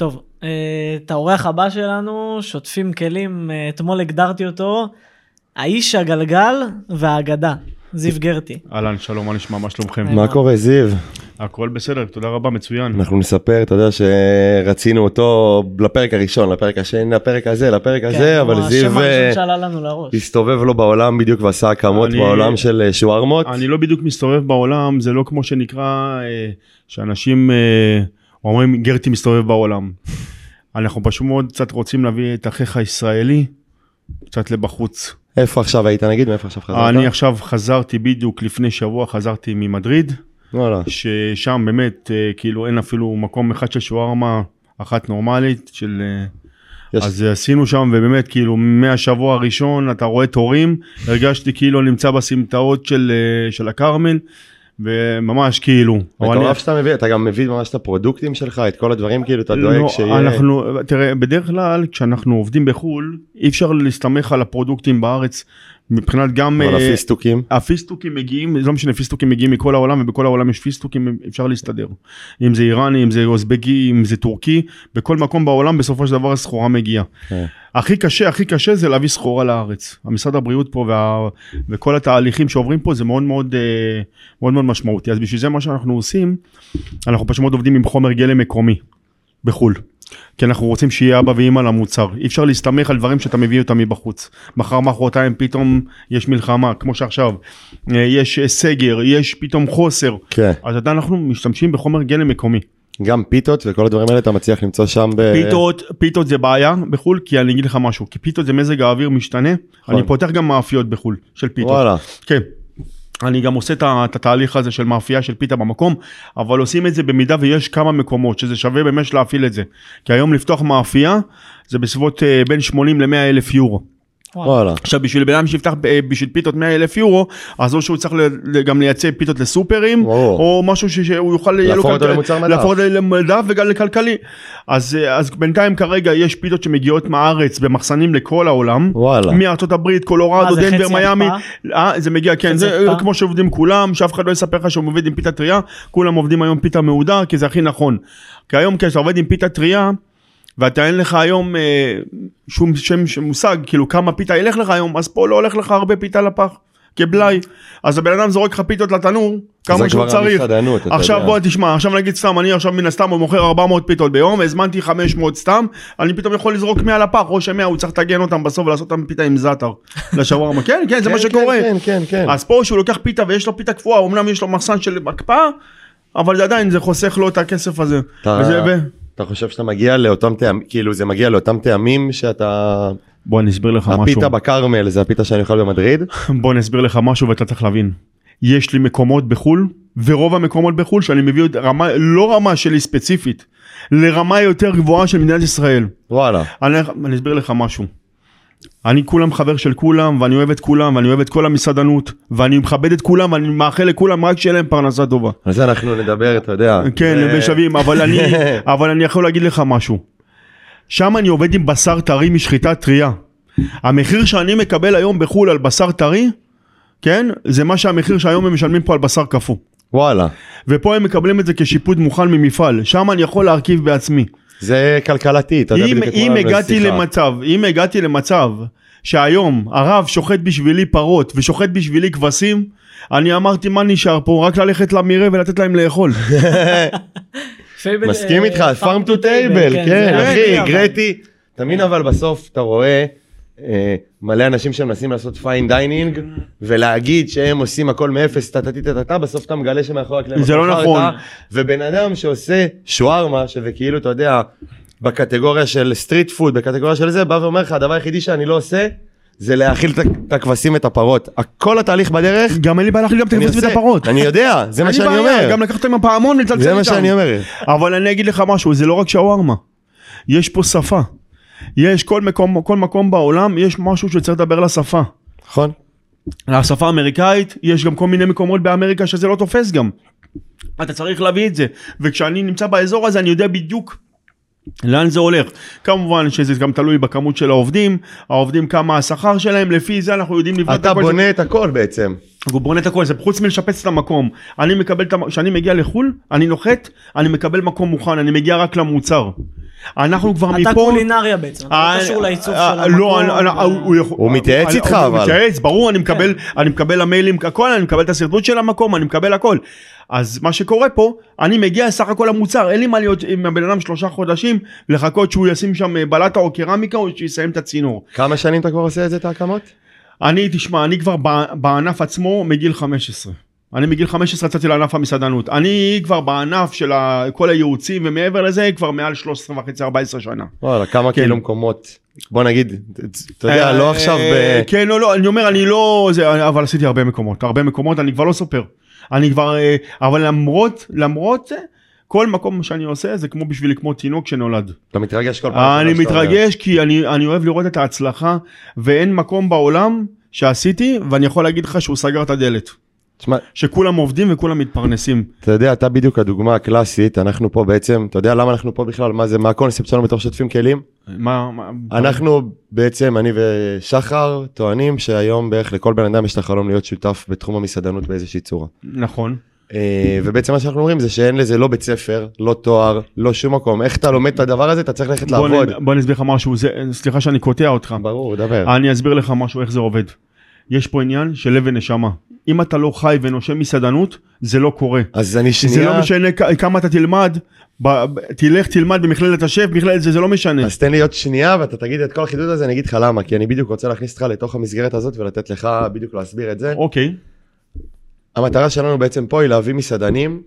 טוב, אה, את האורח הבא שלנו, שוטפים כלים, אה, אתמול הגדרתי אותו, האיש הגלגל והאגדה, זיו גרטי. אהלן, שלום, מה נשמע, מה שלומכם? אה. מה קורה זיו? הכל בסדר, תודה רבה, מצוין. אנחנו נספר, אתה יודע שרצינו אותו לפרק הראשון, לפרק השני, לפרק הזה, לפרק הזה, כן, אבל כמו זיו השם הראשון שעלה לנו לראש. הסתובב לו בעולם בדיוק ועשה הקמות אני- בעולם של שווארמות. אני לא בדיוק מסתובב בעולם, זה לא כמו שנקרא, שאנשים אומרים גרטי מסתובב בעולם. אנחנו פשוט מאוד קצת רוצים להביא את אחיך הישראלי קצת לבחוץ. איפה עכשיו היית נגיד? מאיפה עכשיו חזרת? אני עכשיו חזרתי בדיוק לפני שבוע, חזרתי ממדריד, וואלה. ששם באמת אה, כאילו אין אפילו מקום אחד של שווארמה אחת נורמלית של... אה, יש- אז עשינו שם ובאמת כאילו מהשבוע הראשון אתה רואה תורים הרגשתי כאילו נמצא בסמטאות של, אה, של הכרמל וממש כאילו. מטורף שאתה מביא, אתה גם מביא ממש את הפרודוקטים שלך, את כל הדברים כאילו, אתה דואג לא, שיהיה... אנחנו, תראה, בדרך כלל כשאנחנו עובדים בחו"ל, אי אפשר להסתמך על הפרודוקטים בארץ, מבחינת גם... אבל אה, הפיסטוקים. הפיסטוקים מגיעים, לא משנה, פיסטוקים מגיעים מכל העולם, ובכל העולם יש פיסטוקים, אפשר להסתדר. אם זה איראני, אם זה אוזבקי, אם זה טורקי, בכל מקום בעולם בסופו של דבר הסחורה מגיעה. כן. הכי קשה, הכי קשה זה להביא סחורה לארץ. המשרד הבריאות פה וה... וכל התהליכים שעוברים פה זה מאוד מאוד, אה, מאוד מאוד משמעותי. אז בשביל זה מה שאנחנו עושים, אנחנו פשוט מאוד עובדים עם חומר גלם מקומי בחו"ל. כי אנחנו רוצים שיהיה אבא ואמא למוצר. אי אפשר להסתמך על דברים שאתה מביא אותם מבחוץ. מחר מחרתיים פתאום יש מלחמה, כמו שעכשיו. אה, יש אה, סגר, יש פתאום חוסר. כן. אז עדיין אנחנו משתמשים בחומר גלם מקומי. גם פיתות וכל הדברים האלה אתה מצליח למצוא שם ב... פיתות, פיתות זה בעיה בחו"ל, כי אני אגיד לך משהו, כי פיתות זה מזג האוויר משתנה, אני פותח גם מאפיות בחו"ל של פיתות. וואלה. כן. אני גם עושה את התהליך הזה של מאפייה של פיתה במקום, אבל עושים את זה במידה ויש כמה מקומות, שזה שווה באמת להפעיל את זה. כי היום לפתוח מאפייה זה בסביבות אה, בין 80 ל-100 אלף יורו. וואלה. עכשיו בשביל בן אדם שיפתח אה, בשביל פיתות 100 אלף יורו, אז או שהוא צריך גם לייצא פיתות לסופרים. או משהו שהוא יוכל, להפוך אותו למוצר מדף. להפוך אותו למדף וגם לכלכלי. אז, אה, אז בינתיים כרגע יש פיתות שמגיעות מהארץ במחסנים לכל העולם. וואלה. מארצות הברית, קולורדו, דנבר, מיאמי? אה, זה מגיע, כן, זה? כמו שעובדים כולם, שאף אחד לא יספר לך שהם עובד עם פיתה טריה, כולם עובדים היום פיתה מהודר, כי זה הכי נכון. כי היום כשאתה עובד עם פיתה טריה, ואתה אין לך היום אה, שום שם מושג, כאילו כמה פיתה ילך לך היום, אז פה לא הולך לך הרבה פיתה לפח. כבלאי, אז הבן אדם זורק לך פיתות לתנור, כמה זה שהוא צריך. המסעדנות, אתה עכשיו. בוא תשמע, עכשיו נגיד סתם, אני עכשיו מן הסתם מוכר 400 פיתות ביום, הזמנתי 500 סתם, אני פתאום יכול לזרוק 100 לפח, או ש-100 הוא צריך לטגן אותם בסוף ולעשות אותם פיתה עם זאטר לשווארמה, כן, כן, זה מה כן, שקורה. כן, כן, כן. אז פה שהוא לוקח פיתה ויש לו פיתה קפואה, אמנם יש לו מחסן של הקפאה, אבל זה עדיין זה חוסך לו את הכסף הזה. אתה- חושב שאתה מגיע לאותם טעמים, כאילו זה מגיע לאותם טעמים שאתה... בוא אני אסביר לך משהו. הפיתה בכרמל זה הפיתה שאני אוכל במדריד? בוא אני אסביר לך משהו ואתה צריך להבין. יש לי מקומות בחו"ל, ורוב המקומות בחו"ל שאני מביא את רמה, לא רמה שלי ספציפית, לרמה יותר גבוהה של מדינת ישראל. וואלה. אני, אני אסביר לך משהו. אני כולם חבר של כולם, ואני אוהב את כולם, ואני אוהב את כל המסעדנות, ואני מכבד את כולם, ואני מאחל לכולם רק שיהיה להם פרנסה טובה. על זה אנחנו נדבר, אתה יודע. כן, זה- בשווים, אבל אני, אבל אני יכול להגיד לך משהו. שם אני עובד עם בשר טרי משחיטה טריה. המחיר שאני מקבל היום בחו"ל על בשר טרי, כן, זה מה שהמחיר שהיום הם משלמים פה על בשר קפוא. וואלה. ופה הם מקבלים את זה כשיפוט מוכן ממפעל, שם אני יכול להרכיב בעצמי. זה כלכלתי, אתה יודע אם, בדיוק אם הגעתי. למצב, אם הגעתי למצב שהיום הרב שוחט בשבילי פרות ושוחט בשבילי כבשים, אני אמרתי מה נשאר פה? רק ללכת למרעה ולתת להם לאכול. מסכים איתך, farm to table, כן, אבל. אחי, גרטי. תמיד אבל בסוף אתה רואה אה, מלא אנשים שמנסים לעשות פיין דיינינג ולהגיד שהם עושים הכל מאפס, טה טה טה טה טה, בסוף אתה מגלה שמאחורי הקלעים זה לא נכון. ובן אדם שעושה שווארמה, שזה כאילו, אתה יודע, בקטגוריה של סטריט פוד, בקטגוריה של זה, בא ואומר לך, הדבר היחידי שאני לא עושה, זה להאכיל את הכבשים ואת הפרות. כל התהליך בדרך, גם אין לי בעיה להכין גם את הכבשים ואת הפרות. אני יודע, זה מה שאני אומר. גם לקחת עם הפעמון לצלצל איתם. זה מה שאני אומר. אבל אני אגיד לך משהו, זה לא רק שווארמה. יש פה שפה. יש כל מקום, כל מקום בעולם, יש משהו שצריך לדבר לשפה. נכון? לשפה האמריקאית, יש גם כל מיני מקומות באמריקה שזה לא תופס גם. אתה צריך להביא את זה. וכשאני נמצא באזור הזה, אני יודע בדיוק לאן זה הולך. כמובן שזה גם תלוי בכמות של העובדים, העובדים כמה השכר שלהם, לפי זה אנחנו יודעים לבנות את אתה הכל. בונה את הכל בעצם. הוא בונה את הכל, זה חוץ מלשפץ את המקום. אני מקבל. כשאני מגיע לחו"ל, אני נוחת, אני מקבל מקום מוכן, אני מגיע רק למוצר. אנחנו כבר מפה... אתה קולינריה בעצם, אתה אה, לא קשור לעיצוב של אה, המקום. לא, אני- הוא- הוא הוא מתייעץ איתך, הוא אבל. מתייעץ, ברור, אני מקבל, אני מקבל המיילים, הכל, אני מקבל את השרטוט של המקום, אני מקבל הכל. אז מה שקורה פה, אני מגיע סך הכל המוצר, אין לי מה להיות עם הבן אדם שלושה חודשים, לחכות שהוא ישים שם אה, בלטה או קרמיקה או שיסיים את הצינור. כמה שנים אתה כבר עושה את זה, את ההקמות? אני, תשמע, אני כבר ב- בענף עצמו מגיל 15. אני מגיל 15 יצאתי לענף המסעדנות. אני כבר בענף של ה- כל הייעוצים ומעבר לזה כבר מעל 13 וחצי 14 שנה. וואלה, כמה כן. כאילו מקומות, בוא נגיד, אתה יודע, לא אה, עכשיו ב... אה, כן, לא, לא, אני אומר, אני לא... זה, אבל עשיתי הרבה מקומות, הרבה מקומות, אני כבר לא סופר. אני כבר... אה, אבל למרות, למרות זה, כל מקום שאני עושה זה כמו בשבילי, כמו תינוק שנולד. אתה מתרגש כל פעם. אני. מתרגש כי אני, אני אוהב לראות את ההצלחה, ואין מקום בעולם שעשיתי, ואני יכול להגיד לך שהוא סגר את הדלת. תשמע, שכולם עובדים וכולם מתפרנסים. אתה יודע, אתה בדיוק הדוגמה הקלאסית, אנחנו פה בעצם, אתה יודע למה אנחנו פה בכלל, מה זה, מה הקונספט שלנו בתור שוטפים כלים? מה... מה אנחנו בעצם, אני ושחר, טוענים שהיום בערך לכל בן אדם יש את החלום להיות שותף בתחום המסעדנות באיזושהי צורה. נכון. אה, ובעצם מה שאנחנו אומרים זה שאין לזה לא בית ספר, לא תואר, לא שום מקום. איך אתה לומד את הדבר הזה, אתה צריך ללכת בוא, לעבוד. בוא נסביר לך משהו, זה, סליחה שאני קוטע אותך. ברור, דבר. אני אסביר לך משהו, איך זה עובד. יש פה עניין של לב ונשמה. אם אתה לא חי ונושם מסעדנות, זה לא קורה. אז אני זה שנייה, לא משנה כמה אתה תלמד, ב, תלך תלמד במכללת השף, מכללת זה, זה לא משנה. אז תן לי עוד שנייה ואתה תגיד את כל החידוד הזה, אני אגיד לך למה, כי אני בדיוק רוצה להכניס אותך לתוך המסגרת הזאת ולתת לך בדיוק להסביר את זה. אוקיי, המטרה שלנו בעצם פה היא להביא מסעדנים,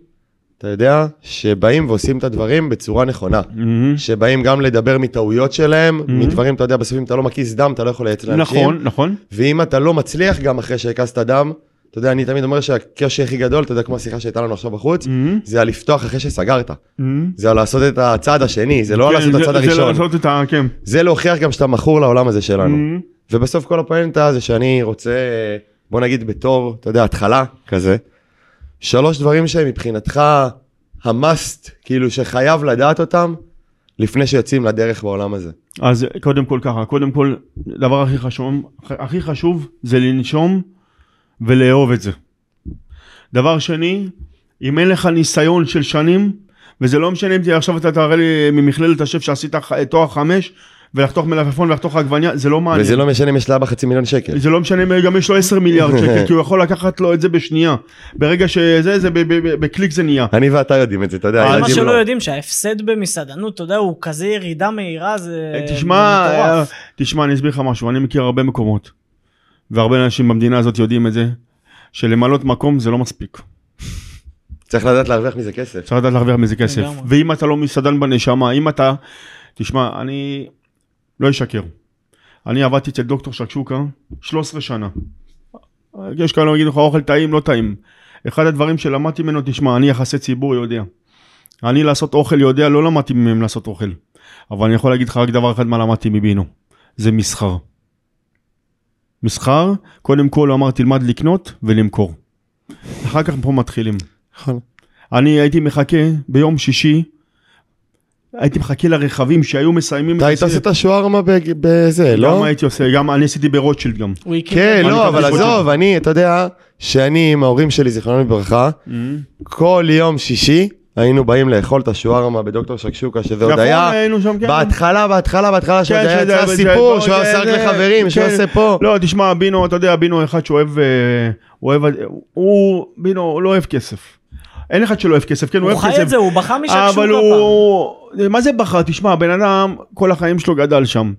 אתה יודע, שבאים ועושים את הדברים בצורה נכונה. מהמם. שבאים גם לדבר מטעויות שלהם, מדברים, אתה יודע, בסוף אם אתה לא מקיס דם, אתה לא יכול לייצר לאנשים. נכון, נכון. ואם אתה לא מצליח גם אחרי שהקסת דם, אתה יודע, אני תמיד אומר שהקושי הכי גדול, אתה יודע, כמו השיחה שהייתה לנו עכשיו בחוץ, מהמם. זה על לפתוח אחרי שסגרת. מהמם. זה על לעשות את הצעד השני, זה לא כן, לעשות את זה- הצעד זה הראשון. לעשות את ה... כן. זה להוכיח גם שאתה מכור לעולם הזה שלנו. מהמם. ובסוף כל הפואנטה זה שאני רוצה, בוא נגיד בתור, אתה יודע, התחלה כזה, שלוש דברים שהם מבחינתך המאסט, כאילו שחייב לדעת אותם, לפני שיוצאים לדרך בעולם הזה. אז קודם כל ככה, קודם כל, דבר הכי חשוב, הכי חשוב זה לנשום ולאהוב את זה. דבר שני, אם אין לך ניסיון של שנים, וזה לא משנה אם תהיה עכשיו אתה תראה לי ממכללת השף שעשית תואר חמש, ולחתוך מלפפון ולחתוך עגבניה, זה לא מעניין. וזה לא משנה אם יש לאבא חצי מיליון שקל. זה לא משנה אם גם יש לו 10 מיליארד שקל, כי הוא יכול לקחת לו את זה בשנייה. ברגע שזה, זה ב- ב- ב- בקליק זה נהיה. אני ואתה יודעים את זה, אתה יודע, מה שלא לא. יודעים שההפסד במסעדנות, אתה יודע, הוא כזה ירידה מהירה, זה תשמע. תשמע, אני אסביר לך משהו, אני מכיר הרבה מקומות, והרבה אנשים במדינה הזאת יודעים את זה, שלמלות מקום זה לא מספיק. צריך לדעת להרוויח מזה כסף. צריך לדעת להרוויח מזה כסף. ואם אתה לא מסעדן בנשמה, אם אתה... תשמע, אני לא אשקר. אני עבדתי אצל דוקטור שקשוקה 13 שנה. יש כאלה יגידו לך אוכל טעים, לא טעים. אחד הדברים שלמדתי ממנו, תשמע, אני יחסי ציבור יודע. אני לעשות אוכל יודע, לא למדתי מהם לעשות אוכל. אבל אני יכול להגיד לך רק דבר אחד מה למדתי מבינו. זה מסחר. מסחר, קודם כל הוא אמר תלמד לקנות ולמכור. אחר כך פה מתחילים. נכון. אני הייתי מחכה ביום שישי, הייתי מחכה לרכבים שהיו מסיימים אתה היית עושה את השווארמה בג- בזה, גם לא? הייתי עושה, גם אני עשיתי ברוטשילד גם. כן, לא, אבל עזוב, אני, אתה יודע, שאני עם ההורים שלי, זיכרונם לברכה, כל יום שישי היינו באים לאכול את השווארמה בדוקטור שקשוקה, שזה עוד נכון, היה היינו שם, כן. בהתחלה, בהתחלה, בהתחלה, שעוד כן, היה שזה- יצא זה- סיפור שהוא היה זה- עושה רק זה- לחברים, שהוא כן. עושה פה. לא, תשמע, בינו, אתה יודע, בינו אחד שאוהב, אה, הוא אוהב, הוא, בינו, הוא לא אוהב כסף. אין אחד שלא אוהב כסף, כן, הוא הוא אוהב כסף. חי את זה, הוא בכה משקשוקה אבל. הוא... מה זה בחר? תשמע, הבן אדם, כל החיים שלו גדל שם.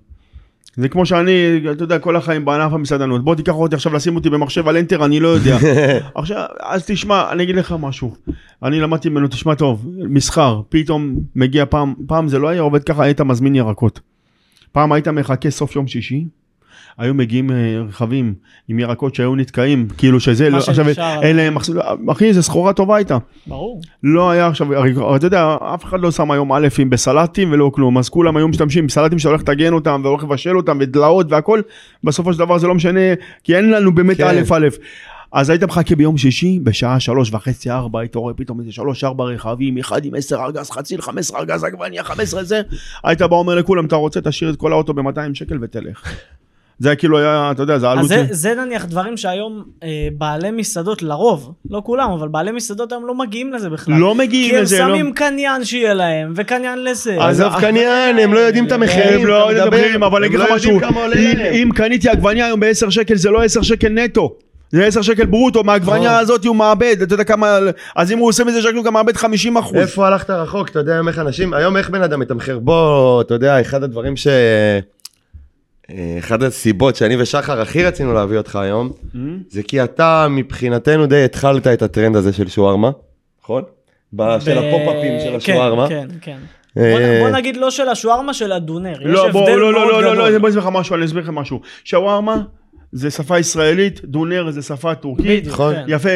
זה כמו שאני, אתה יודע, כל החיים בענף המסעדנות. בוא תיקח אותי עכשיו, לשים אותי במחשב על אנטר, אני לא יודע. עכשיו, אז תשמע, אני אגיד לך משהו. אני למדתי ממנו, תשמע טוב, מסחר, פתאום מגיע פעם, פעם זה לא היה עובד ככה, היית מזמין ירקות. פעם היית מחכה סוף יום שישי, היו מגיעים אה, רכבים עם ירקות שהיו נתקעים, כאילו שזה, לא, עכשיו. אין להם, מחסור- אחי, זו סחורה טובה הייתה. ברור. לא היה עכשיו, אתה יודע, אף אחד לא שם היום א' עם בסלטים ולא כלום, אז כולם היום משתמשים בסלטים שאתה הולך לטגן אותם והולך לבשל אותם ודלאות והכל, בסופו של דבר זה לא משנה, כי אין לנו באמת כן. א' א'. אז היית מחכה ביום שישי, בשעה שלוש וחצי, ארבע, היית רואה פתאום איזה שלוש, ארבע רכבים, אחד עם עשר ארגז חציל, חמש עשרה ארגז עגבניה, חמש עשרה זה, היית בא אומר לכולם, אתה רוצה, תשאיר את כל האוטו ב-200 שקל ותלך. זה היה כאילו היה, אתה יודע, זה אז העלות. זה, זה נניח דברים שהיום אה, בעלי מסעדות לרוב, לא כולם, אבל בעלי מסעדות היום לא מגיעים לזה בכלל. לא מגיעים כי הם לזה, לא- שמים קניין שיהיה להם, וקניין לזה. אז- עזוב קניין, הם לא יודעים את המחירים, הם לא אתה מדבר, מדברים, אבל אני אגיד לך לא יודעים משהו, אם- קניתי עגבניה היום ב-10 שקל זה לא 10 שקל נטו. זה 10 שקל ברוטו, מהעגבניה נכון. הזאת הוא מאבד, אתה יודע כמה, אז אם הוא עושה מזה שקל הוא גם מאבד 50 אחוז. איפה הלכת רחוק, אתה יודע היום איך אנשים, היום איך בן אדם מתמחר, בוא, אתה יודע, אחד הדברים ש... אה, אחד הסיבות שאני ושחר הכי רצינו להביא אותך היום, זה כי אתה מבחינתנו די התחלת את הטרנד הזה של שווארמה, נכון? ב- של הפופ-אפים של. כן, כן, כן. אה, בוא, בוא נגיד לא של השווארמה, של הדונר. יש לא, בוא, הבדל לא, לא, מאוד לא, לא, גדול. לא, בוא אסביר לך משהו, אני אסביר לך משהו. שווארמה זה שפה ישראלית, דונר זה שפה טורקית. נכון. כן. יפה,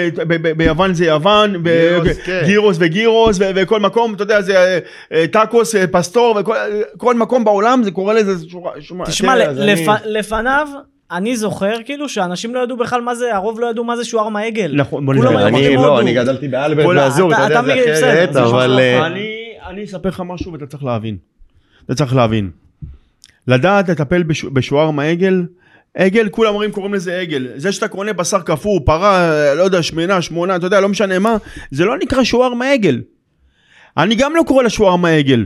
ביוון זה יוון, גירוס, כן. גירוס וגירוס, וכל מקום, אתה יודע, זה אה, אה, טאקוס, אה, פסטור, וכל כל מקום בעולם זה קורא לזה שורה. תשמע, לפ- לפניו, אני זוכר כאילו שאנשים לא ידעו בכלל מה זה, הרוב לא ידעו מה זה שווארמה עגל. נכון, בוא נראה. אני לא. אני גדלתי באלברט באזור, אתה- יודע, זה אחרת, אבל... אני, אספר לך משהו ואתה צריך להבין. אתה צריך להבין. לדעת לטפל בש, בשווארמה עגל, עגל, כולם אומרים קוראים לזה עגל. זה שאתה קונה בשר קפוא, פרה, לא יודע, שמנה, שמונה, אתה יודע, לא משנה מה, זה לא נקרא שווארמה עגל. אני גם לא קורא לה שווארמה עגל.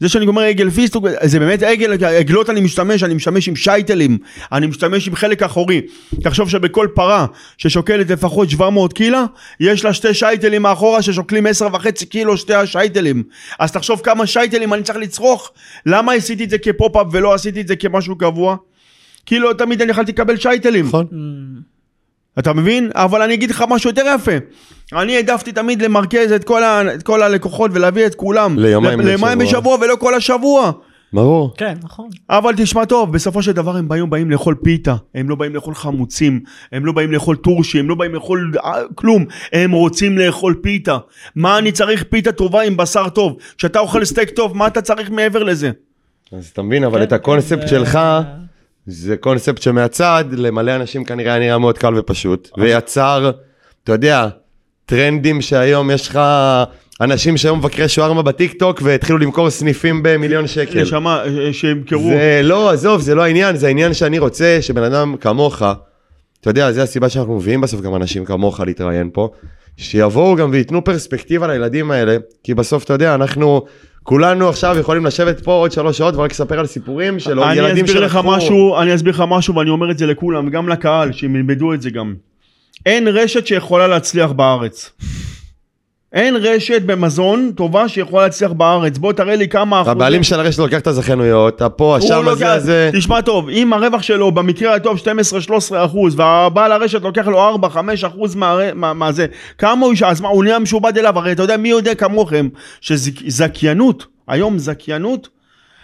זה שאני אומר עגל פיסטוק, זה באמת עגל, עגלות אני משתמש, אני משתמש עם שייטלים, אני משתמש עם חלק אחורי. תחשוב שבכל פרה ששוקלת לפחות 700 קילה, יש לה שתי שייטלים מאחורה ששוקלים 10 וחצי קילו שתי השייטלים. אז תחשוב כמה שייטלים אני צריך לצרוך, למה עשיתי את זה כפופ-אפ ולא עשיתי את זה כמשהו קבוע? כי לא תמיד אני יכולתי לקבל שייטלים. נכון. אמ, אתה מבין? אבל אני אגיד לך משהו יותר יפה. אני העדפתי תמיד למרכז את כל, ה, את כל הלקוחות ולהביא את כולם. ליומיים ליומיים בשבוע. בשבוע ולא כל השבוע. ברור. כן, נכון. אבל תשמע טוב, בסופו של דבר הם באים, באים לאכול פיתה, הם לא באים לאכול חמוצים, הם לא באים לאכול טורשי, הם לא באים לאכול אה, כלום, הם רוצים לאכול פיתה. מה אני צריך פיתה טובה עם בשר טוב? כשאתה אוכל סטייק טוב, מה אתה צריך מעבר לזה? אז אתה מבין, אבל כן, את הקונספט זה- שלך, זה קונספט שמהצד, למלא אנשים כנראה היה נראה מאוד קל ופשוט, ויצר, אתה יודע, טרנדים שהיום יש לך אנשים שהיום מבקרי שווארמה בטיק טוק והתחילו למכור סניפים במיליון שקל. נשמה, אה, שימכרו. זה לא, עזוב, זה לא העניין, זה העניין שאני רוצה שבן אדם כמוך, אתה יודע, זה הסיבה שאנחנו מביאים בסוף גם אנשים כמוך להתראיין פה, שיבואו גם וייתנו פרספקטיבה לילדים האלה, כי בסוף, אתה יודע, אנחנו כולנו עכשיו יכולים לשבת פה עוד שלוש שעות ורק לספר על סיפורים של אני ילדים אסביר לך שלקחו- משהו, אני אסביר לך משהו ואני אומר את זה לכולם, וגם לקהל, שהם ילמדו את זה גם. אין רשת שיכולה להצליח בארץ. אין רשת במזון טובה שיכולה להצליח בארץ. בוא תראה לי כמה אחוזים. הבעלים של הרשת לוקח את הזכיינויות, הפה, השם הזה, הזה. תשמע טוב, אם הרווח שלו במקרה הטוב 12-13 אחוז, והבעל הרשת לוקח לו 4-5 אחוז מה, מה, מה זה, כמה הוא אז מה, הוא נהיה משועבד אליו, הרי אתה יודע, מי יודע כמוכם, שזכיינות, היום זכיינות,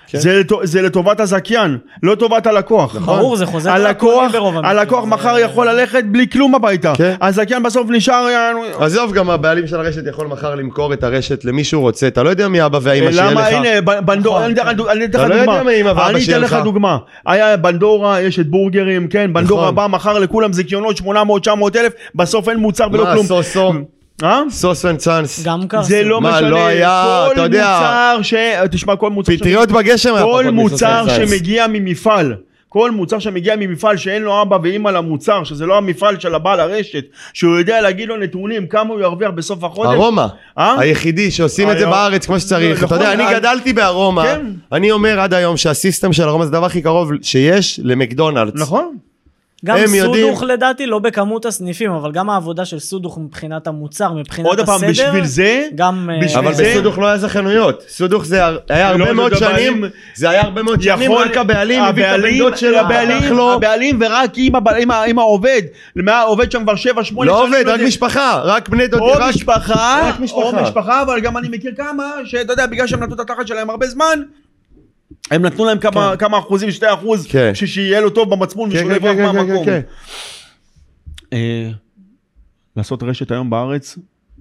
כן. זה, לטו- זה לטובת הזכיין, לא טובת הלקוח. ברור, זה חוזר הלקוח, ברוב המקרים. הלקוח מחר יכול ללכת בלי כלום הביתה. כן. הזכיין בסוף נשאר... עזוב, גם הבעלים של הרשת יכול מחר למכור את הרשת למי שהוא רוצה, אתה לא יודע מי אבא והאמא שיהיה לך. למה הנה ב- בנדורה, נכון, אני אתן לך לא דוגמה, מה אני אתן לך. דוגמה, היה בנדורה, יש את בורגרים, כן, בנדורה נכון. בא מכר לכולם זיכיונות 800-900 אלף, בסוף אין מוצר ולא מה, כלום. סוסו? אה? סוס אנד צ'אנס. גם קרסו. זה לא מה, משנה, לא היה, כל אתה יודע- מוצר ש... תשמע, כל מוצר... פטריות בגשם היה כל פחות מסוס מוצר. שמגיע ממפעל, כל מוצר שמגיע ממפעל שאין לו אבא ואימא למוצר, שזה לא המפעל של הבעל הרשת, שהוא יודע להגיד לו נתונים, כמה הוא ירוויח בסוף החודש. ארומה, אה? היחידי שעושים את זה בארץ כמו שצריך, אתה נכון, יודע, אני אני- גדלתי בארומה, כן. אני אומר עד היום שהסיסטם של ארומה זה הדבר הכי קרוב שיש למקדונלדס. נכון. גם הם יודעים- סודוך לדעתי, לא בכמות הסניפים, אבל גם העבודה של סודוך מבחינת המוצר, מבחינת עוד פעם, הסדר. בשביל זה, גם... אה, בשביל אבל זה- בסודוך לא היה זכיינויות, סודוך זה הר- היה לא, הרבה זה מאוד הבעלים- שנים, זה היה הרבה מאוד שנים, יכול- רק הבעלים הביא את הבן הבעלים- דוד שלו, הבעלים, הבעלים ורק אם ה- אם העובד, מה, עובד שם כבר 7-8 לא עובד, רק משפחה, רק בני דוד, או רק- משפחה, רק משפחה. או משפחה, אבל גם אני מכיר כמה, שאתה יודע, בגלל שהם נתנו את התחת שלהם הרבה זמן, הם נתנו להם כמה, כמה אחוזים, 2 אחוז, כן. שיהיה לו טוב במצפון כן, ושהוא כן, יברח כן, כן, מהמקום. כן, כן. אה, לעשות רשת היום בארץ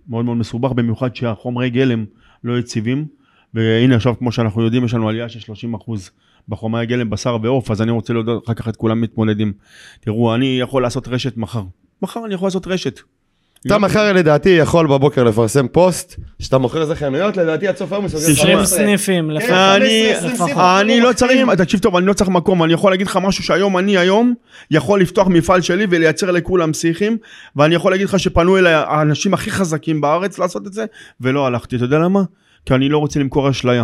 מאוד מאוד מסובך, במיוחד שהחומרי גלם לא יציבים, והנה עכשיו כמו שאנחנו יודעים יש לנו עלייה של 30 אחוז בחומרי גלם בשר ועוף, אז אני רוצה להודות, אחר כך את כולם מתמודדים. תראו, אני יכול לעשות רשת מחר, מחר אני יכול לעשות רשת. אתה מחר לדעתי יכול בבוקר לפרסם פוסט, שאתה מוכר איזה חנויות, לדעתי עד סוף היום הוא סוגר 20 15. סניפים כן, לפחות. אני, 15, 20 לפחות. סיבות. אני לא צריך. תקשיב טוב, אני לא צריך מקום, אני יכול להגיד לך משהו שהיום אני היום יכול לפתוח מפעל שלי ולייצר לכולם פסיכים, ואני יכול להגיד לך שפנו אליי האנשים הכי חזקים בארץ לעשות את זה, ולא הלכתי, אתה יודע למה? כי אני לא רוצה למכור אשליה.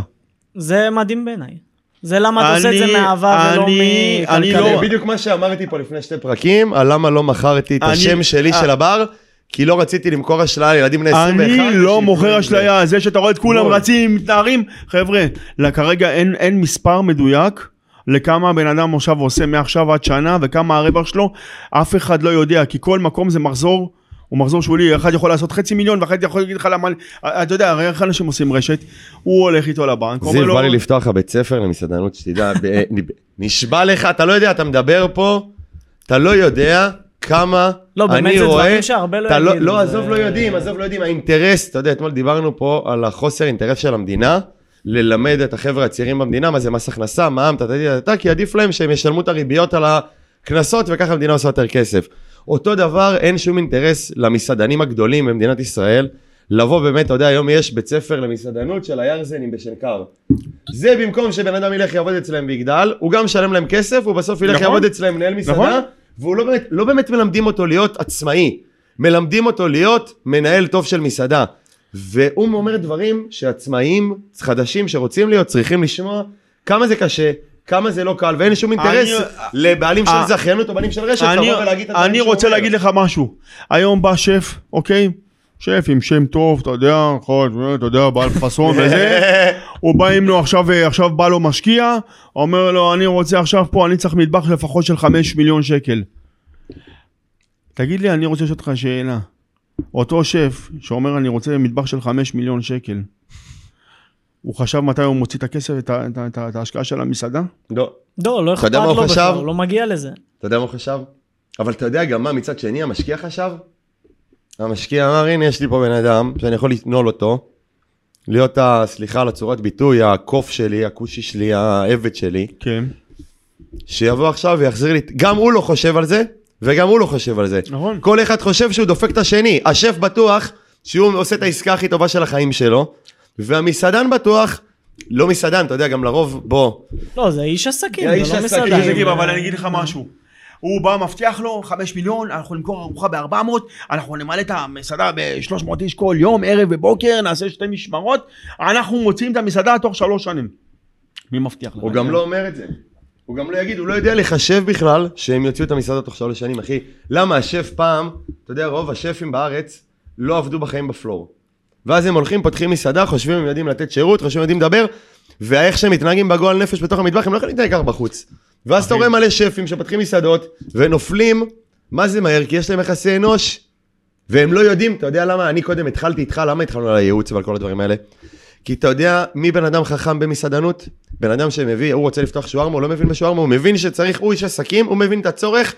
זה מדהים בעיניי. זה למה אתה עושה את זה מאהבה ולא אני- אני מכלכלי. לא- בדיוק מה שאמרתי פה לפני שתי פרקים, על למה לא מכרתי את אני- השם שלי. של הבר, כי לא רציתי למכור אשליה לילדים בני 21. אני לא מוכר אשליה, זה שאתה רואה את כולם. רצים, מתנערים, חבר'ה, כרגע אין, אין מספר מדויק לכמה הבן אדם עכשיו עושה מעכשיו עד שנה וכמה הרווח שלו, אף אחד לא יודע, כי כל מקום זה מחזור. הוא מחזור שולי, אחד יכול לעשות חצי מיליון ואחד יכול להגיד לך למה, אתה יודע, הרי איך אנשים עושים רשת, הוא הולך איתו לבנק, זיו, לו, בא לי לפתוח לך בית ספר למסעדנות, שתדע, נשבע לך, אתה לא יודע, אתה מדבר פה, אתה לא יודע כמה לא, אני זה רואה, לא אתה לא, זה- עזוב לא יודעים, עזוב לא יודעים, האינטרס, אתה יודע, אתמול דיברנו פה על החוסר אינטרס של המדינה, ללמד את החבר'ה הצעירים במדינה מה זה מס הכנסה, מע"מ, אתה, כי עדיף להם שהם ישלמו את הריביות על הקנסות וככה המדינה עושה יותר כסף. אותו דבר, אין שום אינטרס למסעדנים הגדולים במדינת ישראל, לבוא באמת, אתה יודע, היום יש בית ספר למסעדנות של הירזנים בשנקר. זה במקום שבן אדם ילך יעבוד אצלם ויגדל, הוא גם משלם להם כסף, הוא בסוף ילך נכון. יעבוד אצלם מנהל מסעדה, נכון. והוא לא באמת, לא באמת מלמדים אותו להיות עצמאי, מלמדים אותו להיות מנהל טוב של מסעדה. והוא אומר דברים שעצמאים חדשים שרוצים להיות צריכים לשמוע כמה זה קשה, כמה זה לא קל, ואין שום אינטרס אני- לבעלים של אה, זכיינות או בעלים של רשת אני, לבוא ולהגיד את הדברים אני שהוא רוצה אומר. להגיד לך משהו, היום בא שף, אוקיי? שף עם שם טוב, אתה יודע, יכול, אתה יודע, בעל פאסון וזה, הוא בא עם לו עכשיו, אה, עכשיו בא לו משקיע, אומר לו, אני רוצה עכשיו פה, אני צריך מטבח לפחות של חמש מיליון שקל. תגיד לי, אני רוצה לשאול אותך שאלה. אותו שף שאומר, אני רוצה מטבח של חמש מיליון שקל, הוא חשב מתי הוא מוציא את הכסף, את ההשקעה של המסעדה? לא, לא, לא אכפת לו בכלל? הוא לא מגיע לזה. אתה יודע מה הוא חשב? אבל אתה יודע גם מה מצד שני המשקיע חשב? המשקיע אמר הנה יש לי פה בן אדם שאני יכול לנעול אותו, להיות ה... סליחה על הצורת ביטוי, הקוף שלי, הכושי שלי, העבד שלי, כן. שיבוא עכשיו ויחזיר לי, גם הוא לא חושב על זה, וגם הוא לא חושב על זה. נכון. כל אחד חושב שהוא דופק את השני. השף בטוח שהוא עושה את העסקה הכי טובה של החיים שלו, והמסעדן בטוח, לא מסעדן, אתה יודע, גם לרוב, בוא, לא, זה איש עסקים, איש זה לא עסקים, מסעדה. תקשיב, אבל אני אגיד לך משהו. הוא בא, מבטיח לו, חמש מיליון, אנחנו נמכור ארוחה ב-400, אנחנו נמלא את המסעדה ב-300 איש כל יום, ערב ובוקר, נעשה שתי משמרות, אנחנו מוציאים את המסעדה תוך שלוש שנים. מי מבטיח לך? הוא גם לא אומר את זה. הוא גם לא יגיד, הוא לא יודע לחשב בכלל שהם יוציאו את המסעדה תוך שלוש שנים, אחי. למה השף פעם, אתה יודע, רוב השפים בארץ לא עבדו בחיים בפלור. ואז הם הולכים, פותחים מסעדה, חושבים הם יודעים לתת שירות, חושבים הם יודעים לדבר, ואיך שהם מתנהגים בגועל נפש בתוך המטבח, הם לא יכולים להתנהג ככה בחוץ. ואז אתה רואה מלא שפים שפותחים מסעדות, ונופלים, מה זה מהר? כי יש להם יחסי אנוש, והם לא יודעים, אתה יודע למה? אני קודם התחלתי איתך, למה התחלנו על הייעוץ ועל כל הדברים האלה? כי אתה יודע מי בן אדם חכם במסעדנות? בן אדם שמביא, הוא רוצה לפתוח שווארמה, הוא לא מבין בשווארמה, הוא מבין שצריך, הוא איש עסקים, הוא מבין את הצורך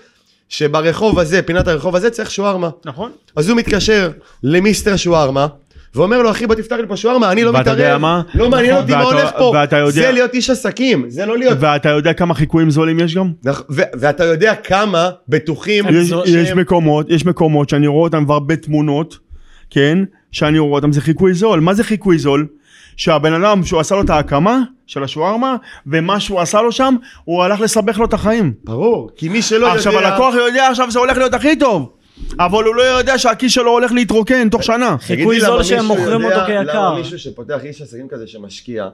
שברחוב הזה, פינת הרחוב הזה, צריך שווארמה. נכון. אז הוא מתקשר למיסטר שווארמה, ואומר לו, אחי, בוא תפתח לי פה שווארמה, אני לא ואתה מתערב. יודע מה? לא מעניין אותי מה ואתה- הולך פה. ואתה יודע- זה להיות איש עסקים, זה לא להיות... ואתה יודע כמה חיקויים זולים יש גם? ואתה יודע כמה בטוחים יש, מקומות, יש מקומות שאני רואה אותם כבר בתמונות, כן? שאני רואה אותם, זה חיקוי זול. מה זה חיקוי זול? שהבן אדם שהוא עשה לו את ההקמה של השווארמה, ומה שהוא עשה לו שם, הוא הלך לסבך לו את החיים. ברור, כי מי שלא יודע... עכשיו הלקוח יודע עכשיו זה הולך להיות הכי טוב, אבל הוא לא יודע שהכיס שלו הולך להתרוקן תוך שנה. חיקוי זול שהם מוכרים אותו כיקר. למה מישהו שפותח איש עסקים כזה שמשקיע,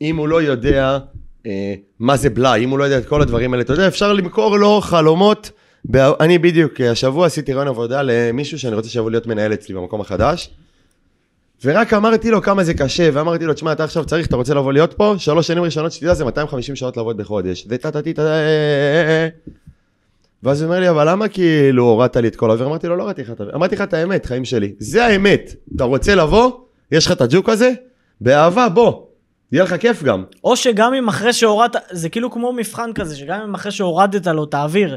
אם הוא לא יודע אה, מה זה בלאי, אם הוא לא יודע את כל הדברים האלה, אתה יודע, אפשר למכור לו חלומות. ב- אני בדיוק, אה, השבוע עשיתי רעיון עבודה למישהו שאני רוצה שיבוא להיות מנהל אצלי במקום החדש. ורק אמרתי לו כמה זה קשה, ואמרתי לו, תשמע, אתה עכשיו צריך, אתה רוצה לבוא להיות פה, שלוש שנים ראשונות שתדע זה 250 שעות לעבוד בחודש. וטה טה טה טה ואז הוא אומר לי, אבל למה כאילו הורדת לי את כל האוויר? אמרתי לו, לא הורדתי לך את האוויר. אמרתי לך את האמת, חיים שלי. זה האמת. אתה רוצה לבוא? יש לך את הג'וק הזה? באהבה, בוא. יהיה לך כיף גם. או שגם אם אחרי שהורדת, זה כאילו כמו מבחן כזה, שגם אם אחרי שהורדת לו את האוויר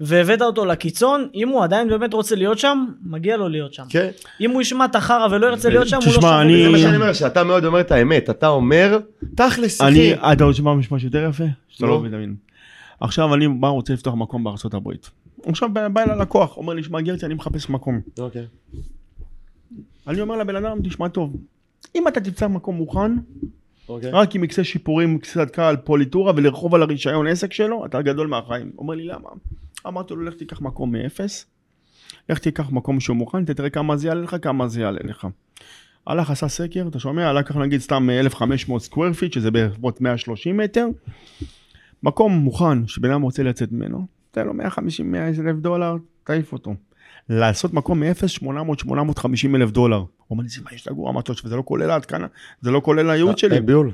והבאת אותו לקיצון, אם הוא עדיין באמת רוצה להיות שם, מגיע לו להיות שם. כן. אם הוא ישמע את החרא ולא ירצה להיות שם, הוא לא תשמע, שווה אני- זה. מה שאני אומר, שאתה מאוד אומר את האמת. אתה אומר, תכלס, אני, אחי. אתה רוצה לשמוע משהו יותר יפה? שאתה. לא מבין. עכשיו אני בא רוצה לפתוח מקום בארצות הברית, עכשיו בא בא אליי לקוח, אומר לי, שמע גרצי, אני מחפש מקום. אוקיי. אני אומר לבן אדם, תשמע טוב, אם אתה תמצא מקום מוכן, אוקיי. רק עם מקצה שיפורים, קצת קל, פוליטורה ולרחוב על הרישיון עסק שלו, אתה גדול מהחיים. אומר לי, למה? אמרתי לו, לך תיקח מקום מאפס, לך תיקח מקום שהוא מוכן, תראה כמה זה יעלה לך, כמה זה יעלה לך. הלך, עשה סקר, אתה שומע? לקח נגיד סתם 1,500 square feet, שזה בערך 130 מטר. מקום מוכן, שבן אדם רוצה לצאת ממנו, תן לו 150 100 אלף דולר, תעיף אותו. לעשות מקום מ-0, 800, 850 אלף דולר. הוא אומר לי, זה מה יש לגור אמרתי לו, וזה לא כולל ההתקנה, זה לא כולל הייעוד שלי. אין ביול.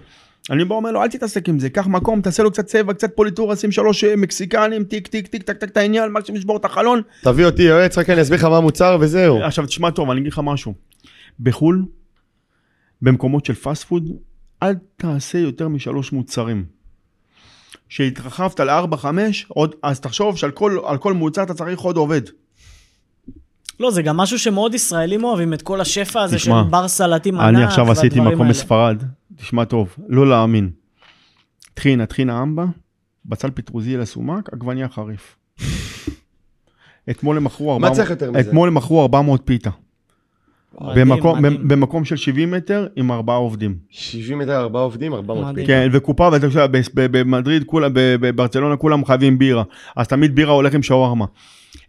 אני בא אומר לו, אל תתעסק עם זה, קח מקום, תעשה לו קצת צבע, קצת פוליטורה, שים שלוש אה, מקסיקנים, טיק טיק טיק טק טק את העניין, מקסימום לשבור את החלון. תביא אותי יועץ, רק אני אסביר לך מה המוצר וזהו. עכשיו תשמע טוב, אני אגיד לך משהו. בחו"ל, במקומות של פאסט פוד, אל תעשה יותר משלוש מוצרים. שהתרחבת ל-4-5, עוד, אז תחשוב שעל כל, על כל מוצר אתה צריך עוד עובד. לא, זה גם משהו שמאוד ישראלים אוהבים, את כל השפע הזה תשמע, של בר סלטים ענק אני עכשיו עשיתי והדברים מקום האלה. בספרד, תשמע טוב, לא להאמין. טחינה, טחינה אמבה, בצל פטרוזילה סומק, עגבניה חריף. אתמול הם מכרו 400, צריך יותר מזה? אתמול הם מכרו 400 פיתה. מדהים, במקום, מדהים. במקום של 70 מטר עם ארבעה עובדים. 70 מטר, 4 עובדים, 400 מדהים. פיל. כן, וקופה, ואתה יודע, ב- ב- במדריד, כולם, ב- בברצלונה כולם חייבים בירה. אז תמיד בירה הולך עם שווארמה.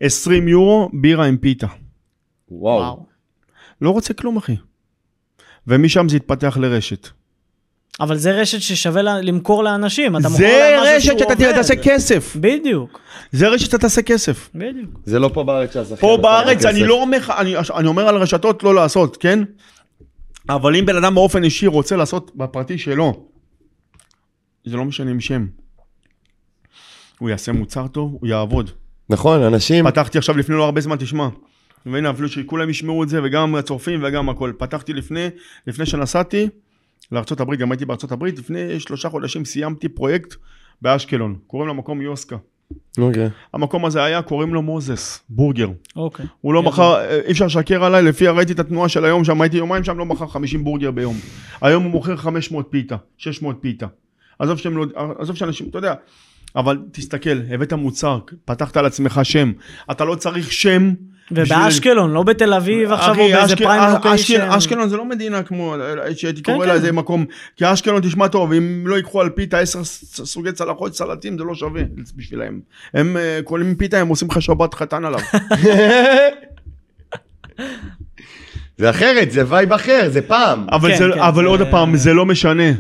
20 יורו, בירה עם פיתה. וואו. לא רוצה כלום, אחי. ומשם זה התפתח לרשת. אבל זה רשת ששווה לה- למכור לאנשים, אתה מוכר זה להם משהו רשת שהוא שאתה עובד. תעשה כסף. בדיוק, זה רשת שאתה תעשה כסף. בדיוק. זה לא פה בארץ שהזכיין... פה בארץ כסף. אני לא אומר לך, אני, אני אומר על רשתות לא לעשות, כן? אבל אם בן אדם באופן אישי רוצה לעשות בפרטי שלו, זה לא משנה עם שם. הוא יעשה מוצר טוב, הוא יעבוד. נכון, אנשים... פתחתי עכשיו לפני לא הרבה זמן, תשמע. והנה אפילו שכולם ישמעו את זה וגם הצופים וגם הכל. פתחתי לפני, לפני שנסעתי לארה"ב, גם הייתי בארה"ב, לפני שלושה חודשים סיימתי פרויקט באשקלון. קוראים למקום יוסקה. אוקיי. המקום הזה היה, קוראים לו מוזס, בורגר. אוקיי. הוא לא. מכר, אי אפשר לשקר עליי, לפי ראיתי את התנועה של היום שם, הייתי יומיים שם, לא מכר 50 בורגר ביום. היום הוא מוכר 500 פיתה, 600 פיתה. עזוב שאתם לא, עזוב שאנשים, אתה יודע, אבל תסתכל, הבאת מוצר, פתחת על עצמך שם, אתה לא צריך שם. ובאשקלון, לא בתל אביב עכשיו, או באיזה prime location. אשקלון זה לא מדינה כמו, שהייתי כן, קורא כן. לה איזה מקום, כי אשקלון תשמע טוב, אם לא ייקחו על פיתה עשר סוגי צלחות סלטים זה לא שווה בשבילם. הם אה, קונים פיתה, הם עושים לך שבת חתן עליו. זה אחרת, זה vibe אחר, זה פעם. אבל, כן, כן, עוד פעם, זה לא משנה.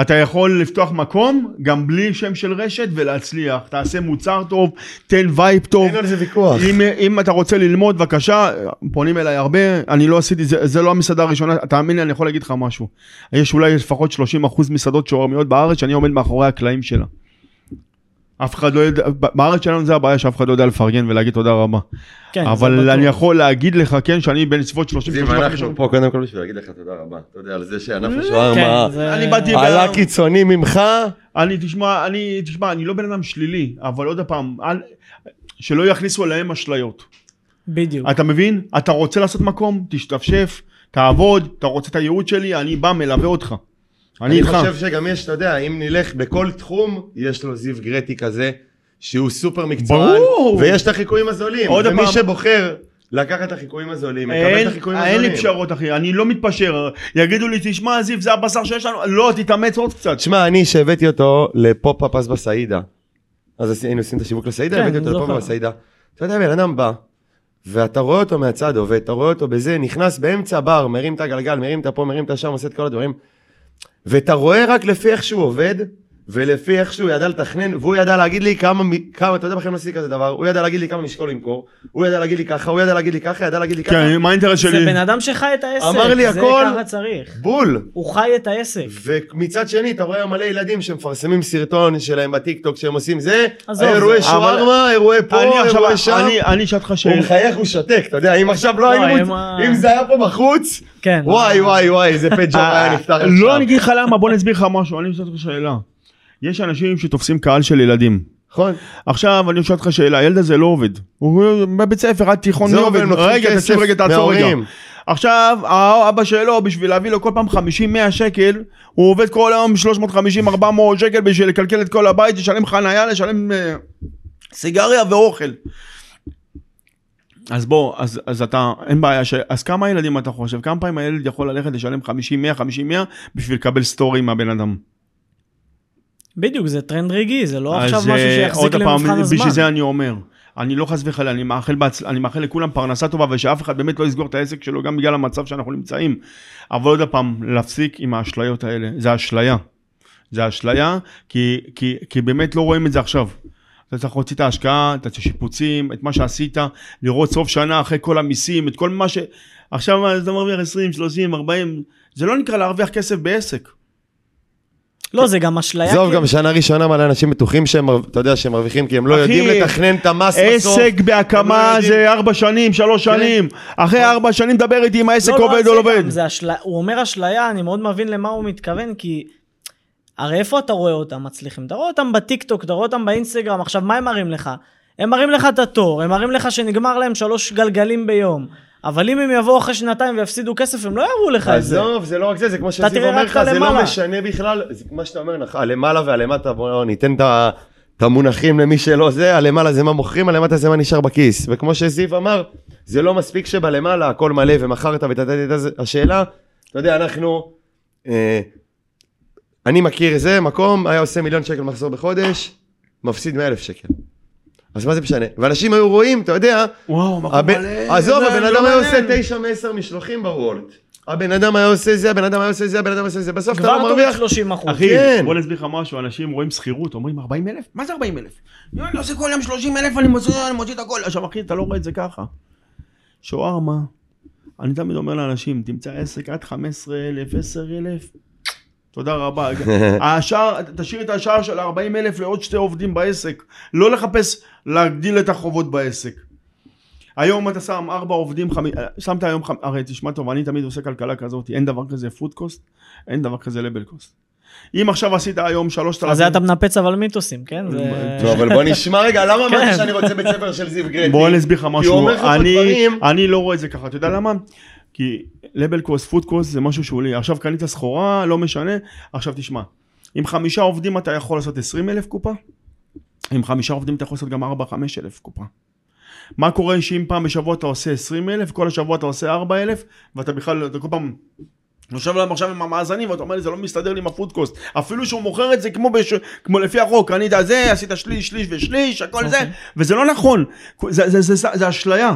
אתה יכול לפתוח מקום, גם בלי שם של רשת, ולהצליח. תעשה מוצר טוב, תן vibe טוב. אין על זה ויכוח. אם, אם אתה רוצה ללמוד, בבקשה, פונים אליי הרבה, אני לא עשיתי, זה, זה לא המסעדה הראשונה, תאמין לי, אני יכול להגיד לך משהו. יש אולי לפחות 30% מסעדות שורמיות בארץ, שאני עומד מאחורי הקלעים שלה. אף אחד לא יודע, בארץ שלנו זה הבעיה שאף אחד לא יודע לפרגן ולהגיד תודה רבה. כן, אבל בטוח. אני יכול להגיד לך, כן, שאני בין סביבות 30 זיו, 35 אנחנו פה קודם כל בשביל להגיד לך תודה רבה. אתה יודע, על זה השווארמה כן, באתי- עלה קיצוני ממך. אני תשמע, אני תשמע, אני לא בן אדם שלילי, אבל עוד פעם, שלא יכניסו עליהם אשליות. בדיוק. אתה מבין? אתה רוצה לעשות מקום, תשתפשף, תעבוד, אתה רוצה את הייעוד שלי, אני בא, מלווה אותך. אני אני איתך. חושב שגם יש, אתה יודע, אם נלך בכל תחום, יש לו זיו גרטי כזה, שהוא סופר מקצוען, ברור. ויש את החיקויים הזולים. עוד ומי פעם- שבוחר לקחת את החיקויים הזולים, מקבל את אין, החיקויים אין לי הזולים. פשרות אחי, אני לא מתפשר, יגידו לי תשמע זיו זה הבשר שיש לנו, לא תתאמץ עוד קצת. תשמע, אני שהבאתי אותו לפופ-אפ אז בסעידה, אז עשי- היינו עושים את השיווק לסעידה, כן, הבאתי אני אותו לפופ-אפ. בסעידה. אתה יודע, בן אדם בא, ואתה רואה אותו מהצד עובד, אתה רואה אותו בזה, נכנס באמצע בר, מרים את הגלגל, מרים את הפה, מרים את השם, עושה את כל הדברים, ואתה רואה רק לפי איך שהוא עובד, ולפי איך שהוא ידע לתכנן, והוא ידע להגיד לי כמה, כמה, אתה יודע בכלל עשיתי כזה דבר, הוא ידע להגיד לי כמה משקול למכור, הוא ידע להגיד לי ככה, הוא ידע להגיד לי ככה, ידע להגיד לי ככה, כן, מה האינטרס זה שלי? בן אדם שחי את העסק. אמר לי זה הכל. ככה צריך. בול. הוא חי את העסק. ומצד שני אתה רואה מלא ילדים שמפרסמים סרטון שלהם בטיקטוק שהם עושים זה, אירועי זה- שווארמה, אירועי פה, אני עכשיו, אירועי שם, אני- אני אשאל אותך הוא שאלה. מחייך הוא שותק, אתה יודע, אם עכשיו לא לא, היינו, אם זה היה פה בחוץ, כן. וואי וואי וואי, איזה פג'וב היה נפתח עכשיו. לא, אני אגיד לך למה, בוא נסביר לך משהו, אני אשאל אותך שאלה. יש אנשים שתופסים קהל של ילדים. נכון, עכשיו אני אשאל אותך שאלה, הילד הזה לא עובד. הוא בבית ספר, עד תיכון לא עובד, רגע, תקשיב רגע, תעצור רגע. עכשיו, האבא שלו, בשביל להביא לו כל פעם 50-100 שקל, הוא עובד כל היום 350-400 שקל בשביל לקלקל את כל הבית, לשלם חנייה, לשלם אה, סיגריה ואוכל. אז בוא, אז, אז אתה, אין בעיה, ש... אז כמה ילדים אתה חושב? כמה פעמים הילד יכול ללכת לשלם 50, 100, 50, 100 בשביל לקבל סטורי מהבן אדם? בדיוק, זה טרנד רגעי, זה לא עכשיו משהו אה, שיחזיק למבחן הזמן. בשביל זה אני אומר, אני לא חס וחלילה, אני מאחל, בהצ... אני מאחל לכולם פרנסה טובה ושאף אחד באמת לא יסגור את העסק שלו גם בגלל המצב שאנחנו נמצאים. אבל עוד פעם, להפסיק עם האשליות האלה, זה אשליה. זה אשליה, כי, כי, כי באמת לא רואים את זה עכשיו. אתה צריך להוציא את ההשקעה, את השיפוצים, את מה שעשית, לראות סוף שנה אחרי כל המיסים, את כל מה ש... עכשיו אתה מרוויח 20, 30, 40, זה לא נקרא להרוויח כסף בעסק. לא, זה גם אשליה. עזוב, כי- גם שנה ראשונה מלא אנשים בטוחים שהם, אתה יודע, שהם מרוויחים, כי הם לא יודעים לתכנן את המס בסוף. עסק בהקמה לא. זה ארבע שנים, שלוש כן. שנים. אחרי ארבע שנים דבר איתי אם העסק לא, לא, עובד או לא עובד. הוא אומר אשליה, אני מאוד מבין למה הוא מתכוון, כי הרי איפה אתה רואה אותם מצליחים? אתה רואה אותם בטיקטוק, אתה רואה אותם באינסטגרם, עכשיו מה הם מראים לך? הם מראים לך את התור, הם מראים לך שנגמר להם שלוש גלגלים ביום. אבל אם הם יבואו אחרי שנתיים ויפסידו כסף, הם לא יראו לך את זה. עזוב, זה לא רק זה, זה כמו שזיו אומר לך, זה לא. משנה בכלל, זה מה שאתה אומר, נכון, הלמעלה והלמטה, בואו ניתן את המונחים למי שלא זה, הלמעלה זה מה מוכרים, הלמטה זה מה נשאר בכיס. וכמו שזיו אמר, זה לא מספיק שבלמעלה הכל מלא ומכרת ותתת את זה, השאלה, אתה יודע, אנחנו, אה, אני מכיר איזה מקום, היה עושה מיליון שקל מחזור בחודש, מפסיד 100 אלף שקל. אז מה זה משנה? ואנשים היו רואים, אתה יודע, וואו, מקום הבן- מלא. עזוב, הבן לא אדם היה עושה. 9 מ-10 משלוחים בוולט. הבן אדם היה עושה זה, הבן אדם היה עושה זה, הבן אדם היה עושה זה, בסוף אתה כבר לא מרוויח. 30 אחוז. אחי, כן. בוא נסביר לך משהו, אנשים רואים שכירות, אומרים 40 אלף? מה זה 40 אלף? אני עושה כל יום 30 אלף, אני מוציא אני מוציא את הכל. עכשיו אחי, אתה לא רואה את זה ככה. שווארמה, אני תמיד אומר לאנשים, תמצא עסק עד 15 אלף, 10 אלף. תודה רבה. השער, תשאיר את השער של 40 אלף לעוד שתי עובדים בעסק. לא לחפש להגדיל את החובות בעסק. היום אתה שם ארבע עובדים, חמי... שמת היום, חמ... הרי תשמע טוב, אני תמיד עושה כלכלה כזאת, אין דבר כזה פוד קוסט, אין דבר כזה לבל קוסט. אם עכשיו עשית היום שלושת אז זה אתה מנפץ אבל מיתוסים, כן? זה- טוב, אבל בוא נשמע רגע, למה כן. אמרתי שאני רוצה בית ספר של זיו גרטי? בוא אני אסביר לך כי הוא משהו, אומר לך דברים- אני לא רואה את זה ככה, אתה יודע למה? כי לבל קוסט, פוד קוסט זה משהו שולי, עכשיו קנית סחורה, לא משנה, עכשיו תשמע, עם חמישה עובדים אתה יכול לעשות 20 אלף קופה, עם חמישה עובדים אתה יכול לעשות גם 4-5 אלף קופה. מה קורה שאם פעם בשבוע אתה עושה 20 אלף, כל השבוע אתה עושה 4 אלף, ואתה בכלל, אתה כל פעם יושב להם עכשיו עם המאזנים ואתה אומר לי זה לא מסתדר לי עם הפוד קוסט אפילו שהוא מוכר את זה כמו, בש... כמו לפי החוק קנית זה עשית שליש שליש ושליש הכל זה. אוקיי. וזה לא נכון. זה, זה, זה, זה, זה אשליה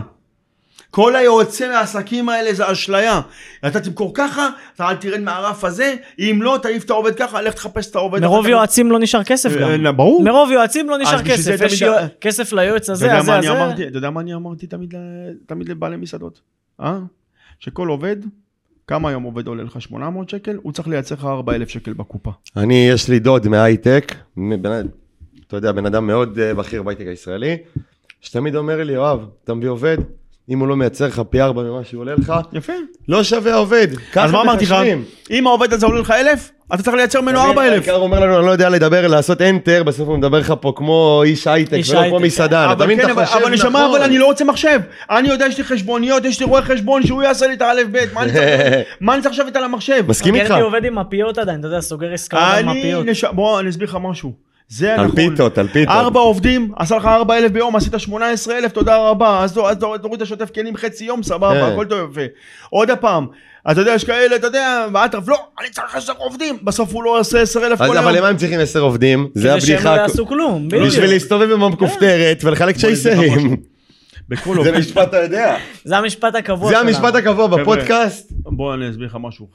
כל היועצי מהעסקים האלה זה אשליה אתה תמכור ככה אתה אל תרד מהרף הזה אם לא תעיף את העובד ככה לך תחפש את העובד מרוב כך. יועצים לא נשאר כסף אה, גם. ברור מרוב יועצים לא נשאר כסף. יש תמיד- כסף ליועץ הזה, הזה, הזה. אמרתי אתה יודע מה אני אמרתי תמיד ל- תמיד לבעלי מסעדות אה? שכל עובד כמה היום עובד עולה לך 800 שקל הוא צריך לייצר לך 4,000 שקל בקופה אני, יש לי דוד מההייטק, בן- אתה יודע, בן אדם מאוד אה, בכיר בהייטק הישראלי, שתמיד אומר לי, יואב, אתה מביא עובד, אם הוא לא מייצר לך פי ארבע ממה שהוא עולה לך, יפה לא שווה העובד. אז מה אמרתי לך? אם העובד הזה עולה לך 1,000 אתה צריך לייצר ממנו תבין, 4,000 העיקר הוא אומר לנו, אני לא יודע לדבר, לעשות enter, בסוף הוא מדבר לך פה כמו איש הייטק, ולא כמו מסעדן. אתה אבל מבין, כן, אתה אבל- חושב אבל נשמה, נכון. אבל אני לא רוצה מחשב. אני יודע, יש לי חשבוניות, יש לי רואה חשבון שהוא יעשה לי את האלף בית. מה אני צריך- אני לשבת על המחשב? מסכים איתך? גרטי עובד עם מפיות עדיין, אתה יודע, סוגר עסקאות על אני, מפיות. בוא, אני אסביר לך משהו. זה על נכון. פיתות, על פיתות. ארבע עובדים, עשה לך ארבע אלף ביום, עשית שמונה עשרה אלף, תודה רבה. אז תור- אז תור- תוריד את השוטף כלים חצי יום, סבבה, כן. הכל טוב יפה. עוד פעם, אתה יודע, יש כאלה, אתה יודע, באטרף, לא, אני צריך עשר עובדים. בסוף הוא לא עושה עשר אלף כל אז יום. אבל למה הם צריכים עשר עובדים? זה כדי שהם הבדיחה. לא יעשו כלום. בדיוק. בשביל להסתובב עם המכופתרת ולחלק צ'ייסרים. משהו. בכל זה משפט אתה יודע. זה המשפט הקבוע זה שלנו. המשפט הקבוע בפודקאסט. בוא אני אסביר לך משהו.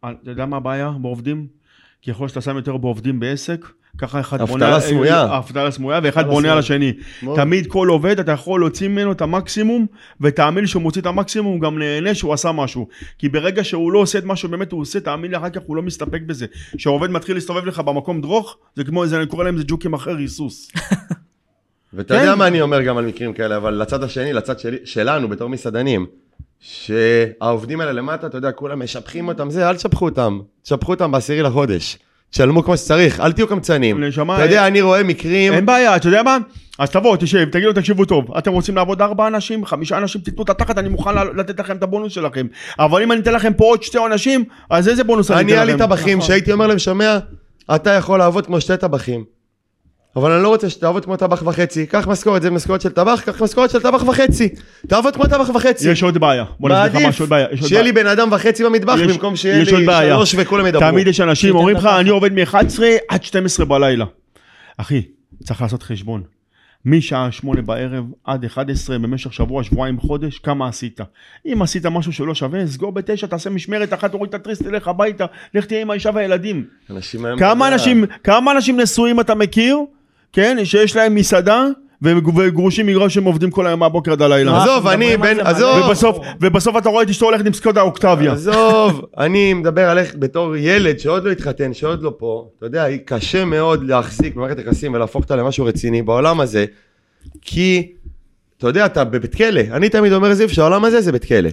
אתה יודע מה הבעיה בעובדים? להיות שאתה שם יותר בעובדים בעסק, ככה אחד אבטלה בונה... סמויה. אבטלה סמויה, ואחד אבטלה בונה. על השני. מאוד. תמיד כל עובד אתה יכול להוציא ממנו את המקסימום, ותאמין לי שהוא מוציא את המקסימום, הוא גם נהנה שהוא עשה משהו. כי ברגע שהוא לא עושה את מה שבאמת הוא עושה, תאמין לי אחר כך הוא לא מסתפק בזה. כשהעובד מתחיל להסתובב לך במקום דרוך, זה כמו, זה, אני קורא להם זה ג'וקים אחרי ריסוס. ואתה כן. יודע מה אני אומר גם על מקרים כאלה, אבל לצד השני, לצד שלי, שלנו בתור מסעדנים, שהעובדים האלה למטה, אתה יודע, כולם משבחים אותם, זה, אל תשבחו אותם, תשבחו אותם בעשירי לחודש. תשלמו כמו שצריך, אל תהיו קמצנים. נשמה, אתה יודע, אני רואה מקרים, אין בעיה, אתה יודע מה? אז תבוא, תשב, תגידו, תקשיבו טוב, אתם רוצים לעבוד ארבע אנשים, חמישה אנשים, תיתנו את התחת, אני מוכן לתת לכם את הבונוס שלכם. אבל אם אני אתן לכם פה עוד שתי אנשים, אז איזה בונוס אני אני אתן היה לי לכם? טבחים נכון. שהייתי אומר להם, שומע, אתה יכול לעבוד כמו שתי טבחים. אבל אני לא רוצה שתעבוד כמו טבח וחצי. קח משכורת, זה משכורת של טבח, קח משכורת של טבח וחצי. תעבוד כמו טבח וחצי. יש עוד בעיה. בוא נסביר לך משהו, עוד בעיה. יש עוד שיהיה לי. בן אדם וחצי במטבח יש- במקום שיהיה יש עוד לי בעיה. שלוש וכולם ידברו. תמיד יש אנשים אומרים לך, אני עובד מ-11 עד 12 בלילה. אחי, צריך לעשות חשבון. משעה 8 בערב עד 11 במשך שבוע, שבועיים, חודש, כמה עשית? אם עשית משהו שלא שווה, סגור בתשע, תעשה משמרת אחת, תוריד את התריס, תלך הביתה, לך תהיה עם האישה והילדים. אנשים. כמה אנשים, כמה אנשים נשואים אתה מכיר, כן, שיש להם מסעדה, והם וגרושים בגלל שהם עובדים כל היום מהבוקר עד הלילה. עזוב, אני בן- עזוב. ובסוף, ובסוף אתה רואה את אשתו הולכת עם סקודה אוקטביה. עזוב, אני מדבר עליך בתור ילד שעוד לא התחתן, שעוד לא פה. אתה יודע, קשה מאוד להחזיק במערכת יחסים ולהפוך אותה למשהו רציני בעולם הזה, כי, אתה יודע, אתה בבית כלא. אני תמיד אומר זיו שהעולם הזה זה בית כלא.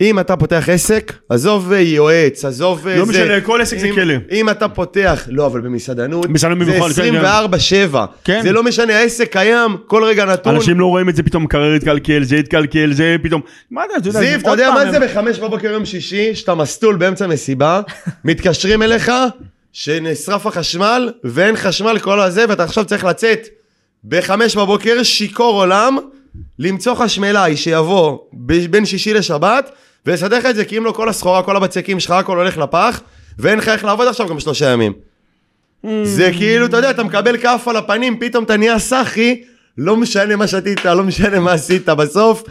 אם אתה פותח עסק, עזוב אה, יועץ, עזוב אה, לא זה. משנה, כל עסק זה אם- כלא. אם אתה פותח, לא, אבל במסעדנות, מסעדנות זה במיוחד, כן, 24-7. כן. זה לא משנה, העסק קיים, כל רגע נתון. אנשים לא רואים את זה פתאום, מקרר התקלקל, זה התקלקל, זה פתאום... מה אתה יודע, זיו, אתה יודע מה זה בחמש בבוקר יום שישי, שאתה מסטול באמצע מסיבה, מתקשרים אליך, שנשרף החשמל, ואין חשמל כל הזה, ואתה עכשיו צריך לצאת בחמש בבוקר, שיכור עולם, למצוא חשמלאי שיבוא בין שישי לשבת, ויסדר לך את זה, כי אם לא כל הסחורה, כל הבצקים שלך, הכל הולך לפח, ואין לך איך לעבוד עכשיו גם שלושה ימים. זה כאילו, אתה יודע, אתה מקבל כף על הפנים, פתאום אתה נהיה סאחי, לא משנה מה שתית, לא משנה מה עשית, בסוף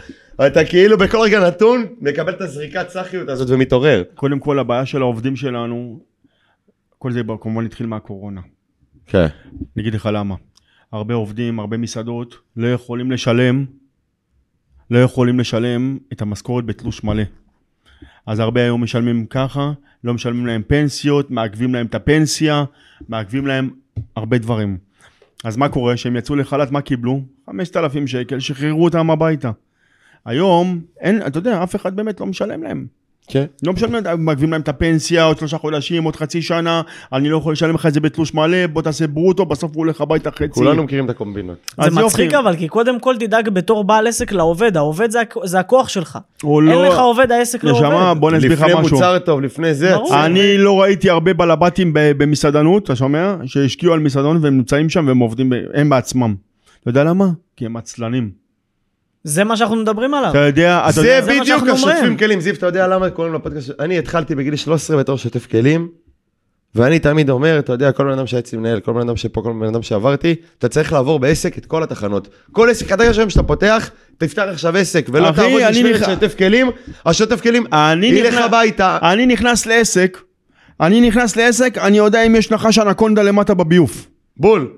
אתה כאילו בכל רגע נתון מקבל את הזריקת סאחיות הזאת ומתעורר. קודם כל, הבעיה של העובדים שלנו, כל זה כמובן התחיל מהקורונה. כן. אני אגיד לך למה. הרבה עובדים, הרבה מסעדות, לא יכולים לשלם, לא יכולים לשלם את המשכורת בתלוש מלא. אז הרבה היום משלמים ככה, לא משלמים להם פנסיות, מעכבים להם את הפנסיה, מעכבים להם הרבה דברים. אז מה קורה? שהם יצאו לחל"ת, מה קיבלו? 5,000 שקל, שחררו אותם הביתה. היום, אין, אתה יודע, אף אחד באמת לא משלם להם. כן. לא להם, מעכבים להם את הפנסיה, עוד שלושה חודשים, עוד חצי שנה, אני לא יכול לשלם לך את זה בתלוש מלא, בוא תעשה ברוטו, בסוף הוא הולך הביתה חצי. כולנו מכירים את הקומבינות. זה. מצחיק אבל, כי קודם כל תדאג בתור בעל עסק לעובד, העובד זה, זה הכוח שלך. אין לא... לך עובד, העסק לא נשמה, עובד. בוא אני אסביר לך לפני משהו. מוצר טוב, לפני זה, ברור. אני לא ראיתי הרבה בלבטים במסעדנות, אתה שומע? שהשקיעו על מסעדון והם נמצאים שם והם עובדים, הם בעצמם. אתה יודע למה? כי הם עצלנים. זה מה שאנחנו מדברים עליו. אתה יודע, אתה זה יודע, זה בדיוק השוטפים. כלים. זיו, אתה יודע למה קוראים לפודקאסט? אני התחלתי בגיל 13 בתור שוטף כלים, ואני תמיד אומר, אתה יודע, כל בן אדם שהיה אצלי מנהל, כל בן אדם שפה, כל בן אדם שעברתי, אתה צריך לעבור בעסק את כל התחנות. כל עסק חדש היום שאתה פותח, תפתח עכשיו עסק, ולא אחי, תעבוד משמרת נכ- שוטף כלים, השוטף כלים אני ילך נכנס- הביתה. אני נכנס לעסק, אני נכנס לעסק, אני יודע אם יש נחש אנקונדה למטה בביוף. בול.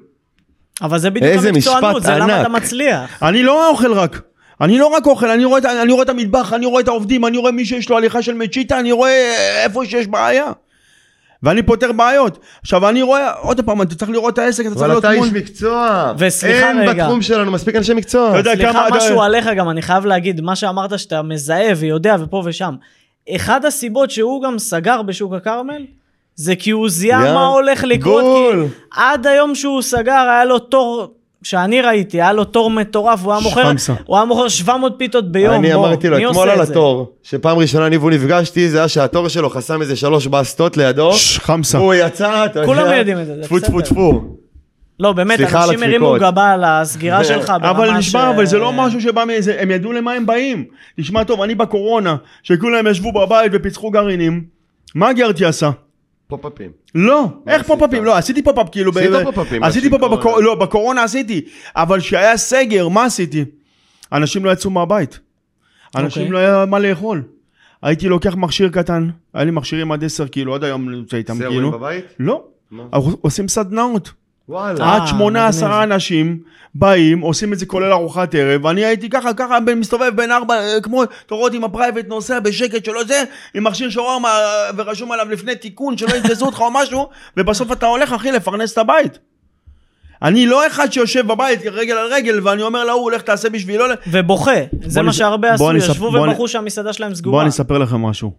אבל זה בדיוק המקצוענות, זה למה. אתה מצליח. אני לא אוכל רק. אני לא רק אוכל, אני רואה, אני רואה את המטבח, אני רואה את העובדים, אני רואה מי שיש לו הליכה של מצ'יטה, אני רואה איפה שיש בעיה. ואני פותר בעיות. עכשיו אני רואה, עוד פעם, אתה צריך לראות את העסק, אתה צריך אבל להיות אתה מול... איש מקצוע. וסליחה אין רגע. בתחום שלנו מספיק אנשי מקצוע. אתה יודע סליחה, כמה- משהו עליך גם, אני חייב להגיד, מה שאמרת שאתה מזהה ויודע ופה ושם. אחד הסיבות שהוא גם סגר בשוק הכרמל, זה כי הוא זיהה יא, מה הולך לקרות, בול. כי עד היום שהוא סגר היה לו תור, שאני ראיתי, היה לו תור מטורף, הוא היה מוכר. הוא היה מוכר 700 פיתות ביום, אני בוא, אמרתי לו אתמול על? התור, שפעם ראשונה אני והוא נפגשתי, זה היה שהתור שלו חסם איזה שלוש בסטות לידו, חמסה. הוא יצא, אתה יודע, כולם יודעים את זה, טפו טפו. טפו. לא, באמת, אנשים הרימו. גבה על הסגירה שלך אבל נשמע, ש- אבל זה לא משהו שבא מאיזה, הם ידעו למה הם באים. תשמע טוב, אני בקורונה, שכולם ישבו בבית ופיצחו גרעינים, מה גרטי עשה? פופ-אפים. לא, איך? פופ-אפים? לא, עשיתי פופ-אפ כאילו. עשית פופ-אפים, עשיתי פופ-אפ, לא, בקורונה עשיתי. אבל כשהיה סגר, מה עשיתי? אנשים לא יצאו מהבית. אנשים אוקיי. לא היה מה לאכול. הייתי לוקח מכשיר קטן, היה לי מכשירים עד 10 קילו, עד היום נמצא איתם זה כאילו. רואים בבית? לא, עושים סדנאות. וואלה. אה, עד שמונה מגניב. עשרה אנשים באים, עושים את זה כולל ארוחת ערב, ואני הייתי ככה, ככה, בין- מסתובב בין ארבע, אה, כמו, אתה רואה אותי עם ה private נוסע בשקט שלא זה, עם מכשיר שווארמה, אה, ורשום עליו לפני תיקון, שלא ינתזו אותך או משהו, ובסוף אתה הולך, אחי, לפרנס את הבית. אני לא אחד שיושב בבית רגל על רגל, ואני אומר להוא, לך תעשה בשבילו. ובוכה, זה בוא מה שהרבה בוא עשו, ישבו בוא ובכו שהמסעדה שלהם סגורה. אני אספר לכם משהו.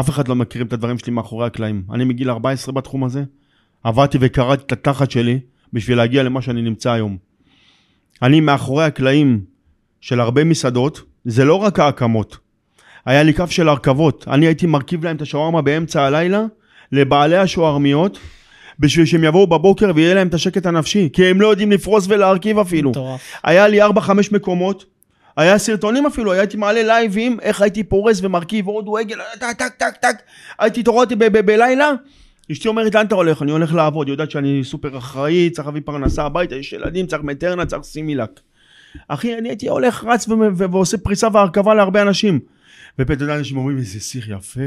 אף אחד לא מכירים את הדברים שלי מאחורי הקלעים. אני מגיל 14 בתחום הזה, עבדתי וקרעתי את התחת שלי בשביל להגיע למה שאני נמצא היום. אני מאחורי הקלעים של הרבה מסעדות, זה לא רק ההקמות. היה לי קו של הרכבות, אני הייתי מרכיב להם את השווארמה באמצע הלילה לבעלי השווארמיות, בשביל שהם יבואו בבוקר ויהיה להם את השקט הנפשי, כי הם לא יודעים לפרוס ולהרכיב אפילו. מטורף. היה לי 4-5 מקומות, היה סרטונים אפילו, הייתי מעלה לייבים, איך הייתי פורס ומרכיב עוד רגל, טק טק טק טק, הייתי התעוררתי ב- ב- בלילה, אשתי אומרת לאן אתה הולך? אני הולך לעבוד, היא יודעת שאני סופר אחראי, צריך להביא פרנסה הביתה, יש ילדים, צריך מטרנה, צריך סימילק. אחי, אני הייתי הולך, רץ ועושה פריסה והרכבה להרבה אנשים. ופתאום יודע, אנשים אומרים, איזה שיר יפה,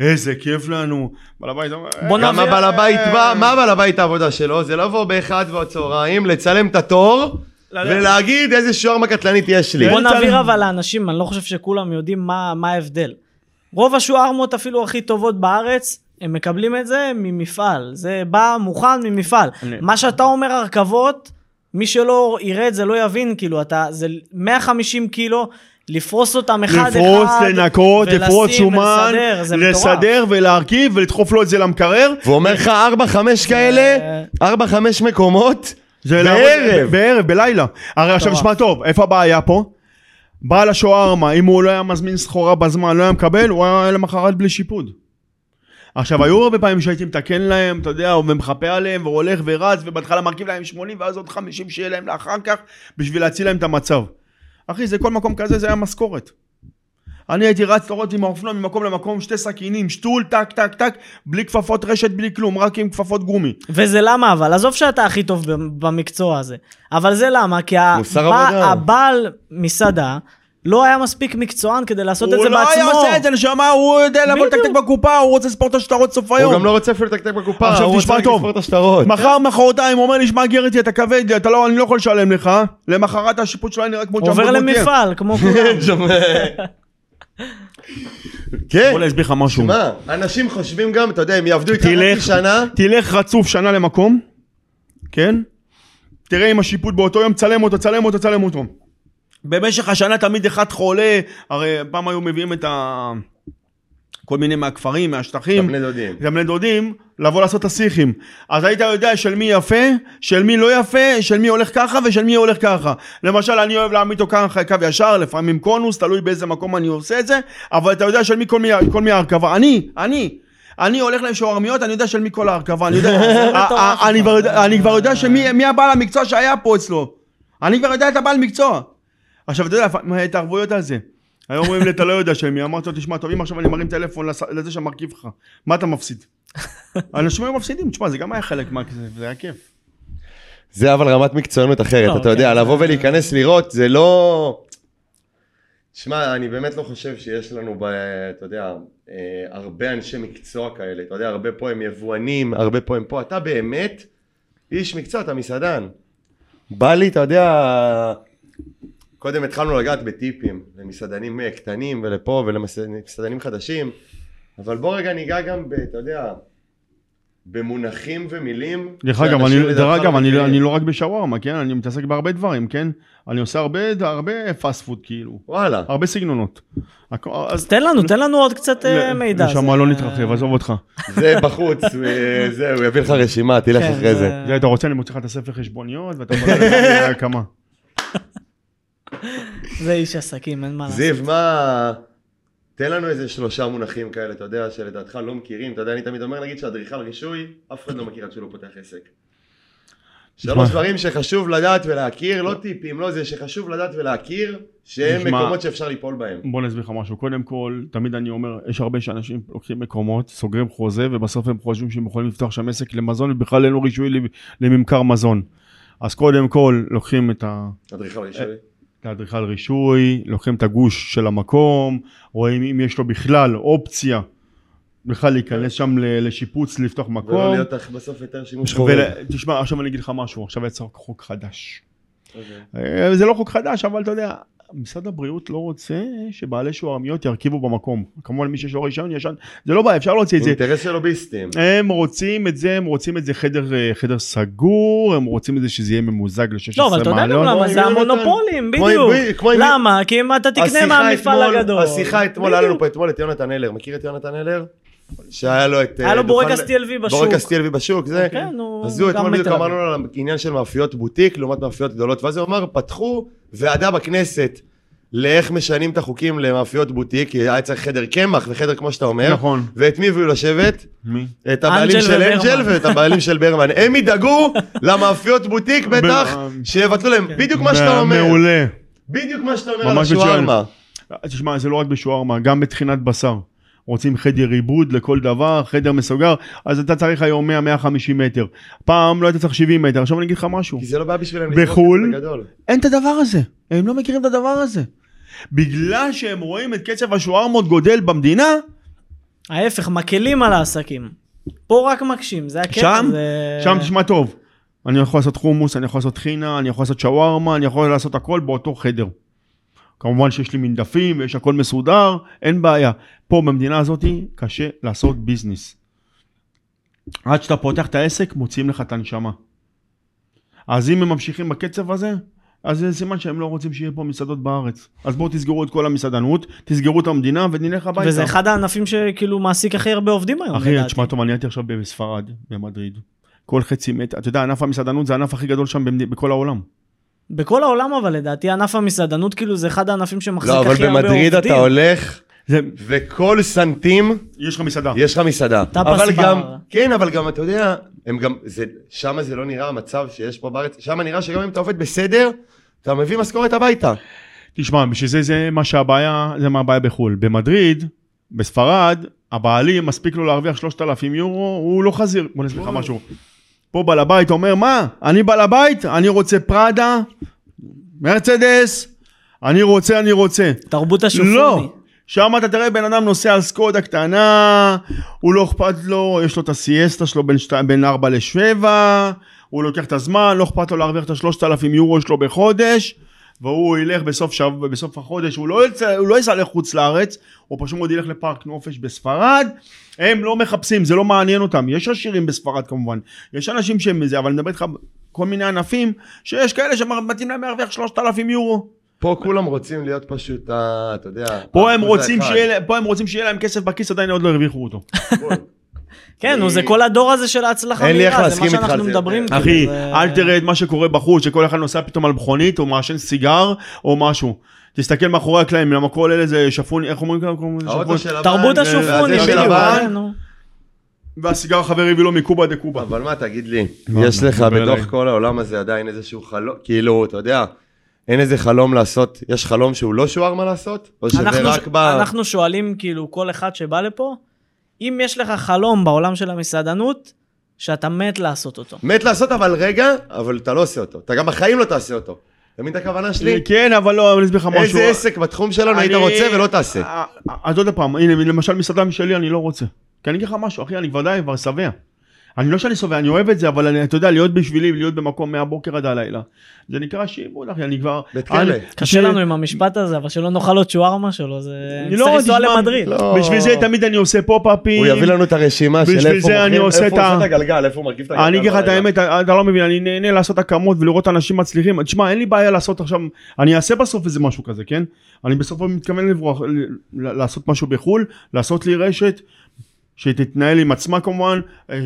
איזה כיף לנו. בעל הבית אומר, "אה, גם הבעל הבית, מה- מה בעל הבית העבודה שלו? זה לבוא באחד בצהריים, לצלם את התור. ולהגיד איזה שוערמה קטלנית יש לי. בוא נעביר. אבל לאנשים, אני לא חושב שכולם יודעים מה מה ההבדל. רוב השוארמות אפילו הכי טובות בארץ, הם מקבלים את זה ממפעל. זה בא מוכן ממפעל. אני- מה שאתה אומר הרכבות, מי שלא יראה את זה לא יבין, כאילו, אתה, זה 150 קילו, לפרוס אותם אחד אחד. לפרוס, לנקות, לפרוץ שומן, ולסדר, זה מטורף. לסדר ולהרכיב ולדחוף לו את זה למקרר. והוא אומר לך 4-5 כאלה, 4-5 מקומות, זה בערב. בערב, בלילה. הרי עכשיו מטורף. שמע טוב, איפה הבעיה פה? בעל השווארמה, אם הוא לא היה מזמין סחורה בזמן, לא היה מקבל, הוא היה למחרת בלי שיפוד. עכשיו, היו הרבה פעמים שהייתי מתקן להם, אתה יודע, ומחפה עליהם, והולך ורץ, ובהתחלה מרכיב להם 80, ואז עוד 50 שיהיה להם לאחר כך, בשביל להציל להם את המצב. אחי, זה כל מקום כזה, זה היה משכורת. אני הייתי רץ לראות עם האופנוע ממקום למקום, שתי סכינים, שתול, טק, טק, טק, בלי כפפות רשת, בלי כלום, רק עם כפפות גומי. וזה למה אבל, עזוב שאתה הכי טוב במקצוע הזה, אבל זה למה, כי הבע-. הבעל מסעדה לא היה מספיק מקצוען כדי לעשות את הוא זה לא היה בעצמו. עושה את זה, נשמה, הוא יודע לבוא. לתקתק בקופה, הוא רוצה לספור את השטרות סוף הוא היום. גם לא רוצה אפילו לתקתק בקופה, עכשיו הוא תשמע רוצה טוב. את השטרות. מחר, מחרתיים, הוא אומר לי, שמע גרטי, אתה כבד לי, אתה לא, אני לא יכול לשלם לך. למחרת השיפוט שלו היה נראה כמו עובר ג'מבו בוטייה. למפעל, כמו כולם. כן, בוא להסביר לך משהו. מה, אנשים חושבים גם, אתה יודע, הם יעבדו איתך. חצי שנה, תלך רצוף שנה למקום, כן? תראה אם השיפוט באותו יום, צלם אותו, צלם אותו, צלם אותו. במשך השנה תמיד אחד חולה, הרי פעם היו מביאים את ה... כל מיני מהכפרים, מהשטחים. בני דודים. גם בני דודים, לבוא לעשות את השיחים. אז היית יודע של מי יפה, של מי לא יפה, של מי הולך ככה ושל מי הולך ככה. למשל, אני אוהב להעמיד אותו ככה קו ישר, לפעמים קונוס, תלוי באיזה מקום אני עושה את זה, אבל אתה יודע של מי כל מי, כל מי ההרכבה. אני, אני. אני הולך להם שווארמיות, אני יודע של מי כל ההרכבה, אני יודע, מטורף ה- ה- אני. כבר יודע- אני כבר יודע שמי מי הבעל המקצוע שהיה פה אצלו. אני כבר יודע את הבעל מקצוע. עכשיו, אתה יודע, את הערבויות על זה. היום אומרים לי, אתה לא יודע של מי, אמרתי לו, תשמע, טוב, אם עכשיו אני מרים טלפון לזה שמרכיב לך, מה אתה מפסיד? אנשים היו מפסידים, תשמע, זה גם היה חלק מה... זה היה כיף. זה אבל רמת מקצוענות אחרת, לא, אתה יודע, כן, לבוא ולהיכנס לראות, זה לא... שמע, אני באמת לא חושב שיש לנו, ב, אתה יודע, אה, הרבה אנשי מקצוע כאלה, אתה יודע, הרבה פה הם יבואנים, הרבה פה הם פה, אתה באמת איש מקצוע, אתה מסעדן. בא לי, אתה יודע, קודם התחלנו לגעת בטיפים למסעדנים אה, קטנים ולפה ולמסעדנים חדשים, אבל בוא רגע ניגע גם, ב, אתה יודע, במונחים ומילים. דרך אגב, אני, דרך אגב, אני, מכירים. אני לא רק בשווארמה, כן? אני מתעסק בהרבה דברים, כן? אני עושה הרבה, הרבה פאסט פוד, כאילו. וואלה. הרבה סגנונות. אז תן לנו, תן לנו עוד קצת אה, מידע. נשמה, לא נתרחב, עזוב אותך. זה בחוץ, אה, זהו, הוא יביא לך רשימה, תלך כן, אחרי זה. זה, אתה רוצה, אני מוציא לך את הספר חשבוניות, ואתה יכול ללכת להקמה. זה איש עסקים, אין מה לעשות. זיו, מה... תן לנו איזה שלושה מונחים כאלה, אתה יודע, שלדעתך לא מכירים. אתה יודע, אני תמיד אומר, נגיד שאדריכל רישוי, אף אחד לא מכיר עד שהוא לא פותח עסק. שלוש דברים שחשוב לדעת ולהכיר, לא טיפים, לא זה, שחשוב לדעת ולהכיר, שהם נשמע- מקומות שאפשר ליפול בהם. בוא נסביר לך משהו. קודם כל, תמיד אני אומר, יש הרבה שאנשים לוקחים מקומות, סוגרים חוזה, ובסוף הם חושבים שהם יכולים לפתוח שם עסק למזון, ובכלל אין לו רישוי לממכר מזון. אז קודם כל, לוקחים את ה... אדריכל רישוי. את האדריכל רישוי, לוקחים את הגוש של המקום, רואים אם יש לו בכלל אופציה בכלל להיכנס שם לשיפוץ, לפתוח ולא מקום. להיות בסוף יותר שימוש חורג. תשמע, עכשיו אני אגיד לך משהו, עכשיו יצא חוק חדש. אוקיי. אה, זה לא חוק חדש, אבל אתה יודע, משרד הבריאות לא רוצה שבעלי שוערמיות ירכיבו במקום. כמובן מי שיש לו רישיון ישן, זה לא בעיה, אפשר להוציא את זה. אינטרס של לוביסטים. הם רוצים את זה, הם רוצים את זה חדר, אה, חדר סגור, הם רוצים את זה שזה יהיה ממוזג ל-16 לא, אבל אתה יודע גם מעלות. למה, זה. המונופולים, בדיוק. למה? כי אם אתה תקנה מהמפעל הגדול. השיחה אתמול, היה לנו. פה אתמול את יונתן הלר, מכיר את יונתן הלר? שהיה לו את... היה אה, לו דוכן- בורקס TLV בשוק. בורקס TLV בשוק, זה. כן, הוא אז הוא גם אתמול בדיוק. אמרנו לו על העניין של מאפיות בוטיק לעומת מאפיות גדולות, ואז הוא אמר, פתחו ועדה בכנסת לאיך משנים את החוקים למאפיות בוטיק, כי היה צריך חדר קמח וחדר כמו שאתה אומר. נכון. ואת מי הביאו לשבת? מי? את הבעלים של. אנג'ל ואת הבעלים של ברמן. הם ידאגו למאפיות בוטיק בטח, שיבטלו להם. בדיוק מה שאתה אומר. מעולה. בדיוק מה שאתה אומר על מצוין. השווארמה. תשמע, זה לא רק בשווארמה, גם בטחינת בשר. רוצים חדר עיבוד לכל דבר, חדר מסוגר, אז אתה צריך היום 100-150 מטר. פעם לא היית צריך 70 מטר, עכשיו אני אגיד לך משהו. כי זה לא בעיה בשבילם. בחו"ל? לזרוק את זה בגדול. אין את הדבר הזה, הם לא מכירים את הדבר הזה. בגלל שהם רואים את קצב השווארמות גודל במדינה, ההפך, מקלים על העסקים. פה רק מקשים, זה הקטע. שם, זה... שם תשמע טוב. אני יכול לעשות חומוס, אני יכול לעשות חינה, אני יכול לעשות שווארמה, אני יכול לעשות הכל באותו חדר. כמובן שיש לי מנדפים ויש הכל מסודר, אין בעיה. פה במדינה הזאת קשה לעשות ביזנס. עד שאתה פותח את העסק, מוציאים לך את הנשמה. אז אם הם ממשיכים בקצב הזה, אז זה סימן שהם לא רוצים שיהיה פה מסעדות בארץ. אז בואו תסגרו את כל המסעדנות, תסגרו את המדינה ונלך הביתה. וזה אחד הענפים שכאילו מעסיק הכי הרבה עובדים היום, אחי. תשמע טוב, אני הייתי עכשיו בספרד, במדריד. כל חצי מטר, אתה יודע, ענף המסעדנות זה הענף הכי גדול שם במד... בכל העולם. בכל העולם אבל לדעתי ענף המסעדנות כאילו זה אחד הענפים שמחזיק לא, אבל הכי הרבה עובדים. במדריד אתה הולך, זה, וכל סנטים יש לך מסעדה. יש לך מסעדה. טאפס אבל בר. גם, כן, אבל גם אתה יודע, הם גם, זה, שמה זה לא נראה המצב שיש פה בארץ, שמה נראה שגם אם אתה עובד בסדר, אתה מביא משכורת הביתה. תשמע, בשביל זה זה מה שהבעיה, זה מה הבעיה בחו"ל. במדריד, בספרד, הבעלים מספיק לו להרוויח 3,000 יורו, הוא לא חזיר. בוא נסביר לך משהו. פה בעל הבית אומר, מה? אני בעל הבית, אני רוצה פראדה, מרצדס, אני רוצה, אני רוצה. תרבות השופוני. לא. שם אתה תראה בן אדם נוסע על סקודה קטנה, הוא לא אכפת לו, יש לו את הסיאסטה שלו בין, שתי, בין 4 ל-7, הוא לוקח את הזמן, לא אכפת לו להרוויח את ה-3,000 יורו שלו בחודש, והוא ילך בסוף, שב, בסוף החודש, הוא לא, יצא, הוא לא ייסע לחוץ לארץ, הוא פשוט מאוד ילך לפארק נופש בספרד, הם לא מחפשים, זה לא מעניין אותם, יש עשירים בספרד כמובן, יש אנשים שהם מזה, אבל אני מדבר איתך כל מיני ענפים, שיש כאלה שמתאים להם להרוויח 3,000 יורו. פה כולם רוצים להיות פשוט, ה- אתה יודע, פה הם, האחוז רוצים האחד. שיהיה, להם- פה הם רוצים שיהיה להם כסף בכיס, עדיין עוד לא הרוויחו אותו. כן, נו, זה כל הדור הזה של ההצלחה אין לי איך מהירה, זה מה להסכים איתך שאנחנו על זה. מדברים. אחי, אחי, זה- אל תראה את מה שקורה בחוץ, שכל אחד נוסע פתאום על מכונית, או מעשן סיגר, או משהו. תסתכל מאחורי הקלעים, למה כל אלה זה שפון, איך אומרים כאן? קוראים לזה האוטו שפון? של לבן, תרבות ו- השופוני, של בדיוק. כן, נו. והסיגר החבר הביא לו מקובה דה קובה. אבל מה, תגיד לי, מה, יש לך דבר בתוך. כל העולם הזה עדיין איזשהו חלום, כאילו, אתה יודע, אין איזה חלום לעשות, יש חלום שהוא לא שווארמה לעשות? או שזה אנחנו- רק ב... אנחנו שואלים כאילו כל אחד שבא לפה, אם יש לך חלום בעולם של המסעדנות, שאתה מת לעשות אותו. מת לעשות אבל רגע, אבל אתה לא עושה אותו. אתה גם בחיים לא תעשה אותו. אתה מבין את הכוונה שלי? כן, אבל לא, אני אסביר לך משהו. איזה עסק בתחום שלנו היית אני- רוצה ולא תעשה. אה, אה, אז עוד פעם, הנה, למשל מסעדה משלי אני לא רוצה. כי אני אגיד לך משהו, אחי, אני די, כבר שבע. אני לא שאני שבע, אני אוהב את זה, אבל אני, אתה יודע, להיות בשבילי, להיות במקום מהבוקר עד הלילה. זה נקרא שיבוד, אחי, אני כבר... בית כלא. קשה לנו עם המשפט הזה, אבל שלא נאכל עוד שווארמה שלו, זה... אני לא נצטרך לנסוע למדריד. לא. בשביל זה תמיד אני עושה פופ-אפים. הוא יביא לנו את הרשימה של איפה הוא עושה את הגלגל, איפה הוא מרכיב את הגלגל. אני אגיד לך את. האמת, אתה לא מבין, אני נהנה לעשות הקמות ולראות אנשים מצליחים. תשמע, אין לי בעיה לעשות עכשיו, אני אעשה בסוף איזה משהו כזה, כן? אני בסוף מתכוון לברוח, ל- ל- לעשות משהו בחו"ל, לעשות לי רשת. שתתנהל עם עצמה כמובן, אה,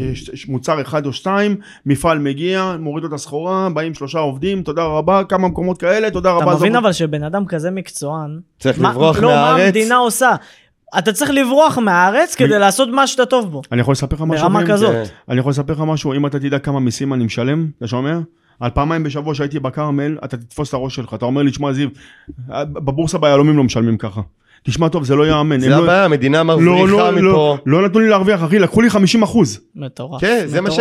מוצר אחד או שתיים, מפעל מגיע, מוריד לו את הסחורה, באים שלושה עובדים, תודה רבה, כמה מקומות כאלה, תודה אתה רבה. מבין זאת- אבל שבן אדם כזה מקצוען, צריך מה- לברוח לא, מה מהארץ. המדינה עושה? אתה צריך לברוח מהארץ כדי לעשות מה שאתה טוב בו. אני יכול לספר לך משהו? ברמה אחי? כזאת. כן. אני יכול לספר לך משהו, אם אתה תדע כמה מיסים אני משלם, אתה שומע? על פעמיים בשבוע שהייתי בכרמל, אתה תתפוס את הראש שלך, אתה אומר לי, תשמע זיו, בבורסה ביהלומים לא משלמים ככה. תשמע טוב, זה לא ייאמן. הם זה לא- הבעיה, המדינה לא, מרוויחה לא, מפה. לא, לא נתנו לי להרוויח, אחי, לקחו לי 50 אחוז. מטורף. כן, זה מה ש-.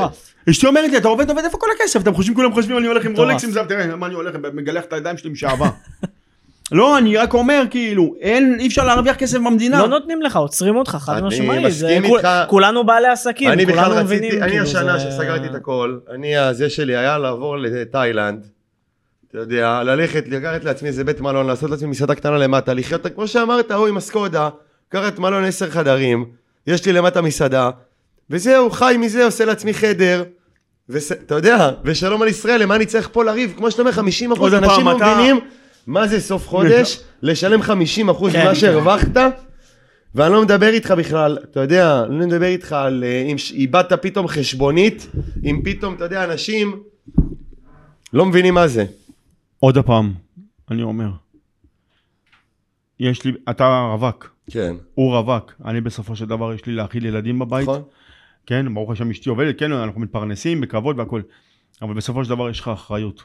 אשתי אומרת לי, אתה עובד, עובד, איפה כל הכסף? אתם חושבים, כולם חושבים, אני הולך עם מטורף. רולקס עם זה, תראה, מה אני הולך, מגלח את הידיים שלי עם שעווה. לא, אני רק אומר, כאילו, אין, אי אפשר להרוויח כסף במדינה. לא נותנים לך, עוצרים אותך, חד אני משמעית. זה מסכים איתך. כולנו בעלי עסקים, אני בכלל כולנו רציתי, מבינים. אני כאילו, השנה זה- שסגרתי את הכל, אני הזה שלי היה לעבור לתאילנד, אתה יודע, ללכת, לקחת לעצמי איזה בית מלון, לעשות לעצמי מסעדה קטנה למטה, לחיות, כמו שאמרת, הוא עם הסקודה, לקחת מלון עשר חדרים, יש לי למטה מסעדה, וזהו, חי מזה, עושה לעצמי חדר. ואתה יודע, ושלום על ישראל, למה אני צריך פה לריב? כמו שאתה אומר, 50 אחוז, אנשים לא מבינים מה זה סוף חודש, לשלם 50 אחוז כן, ממה כן. שהרווחת, ואני לא מדבר איתך בכלל, אתה יודע, אני לא מדבר איתך על אה, אם איבדת פתאום חשבונית, אם פתאום, אתה יודע, אנשים לא מבינים מה זה. עוד פעם, אני אומר, יש לי, אתה רווק, כן, הוא רווק, אני בסופו של דבר יש לי להאכיל ילדים בבית, נכון? כן, ברוך השם אשתי עובדת, כן, אנחנו מתפרנסים בכבוד והכל, אבל בסופו של דבר יש לך אחריות.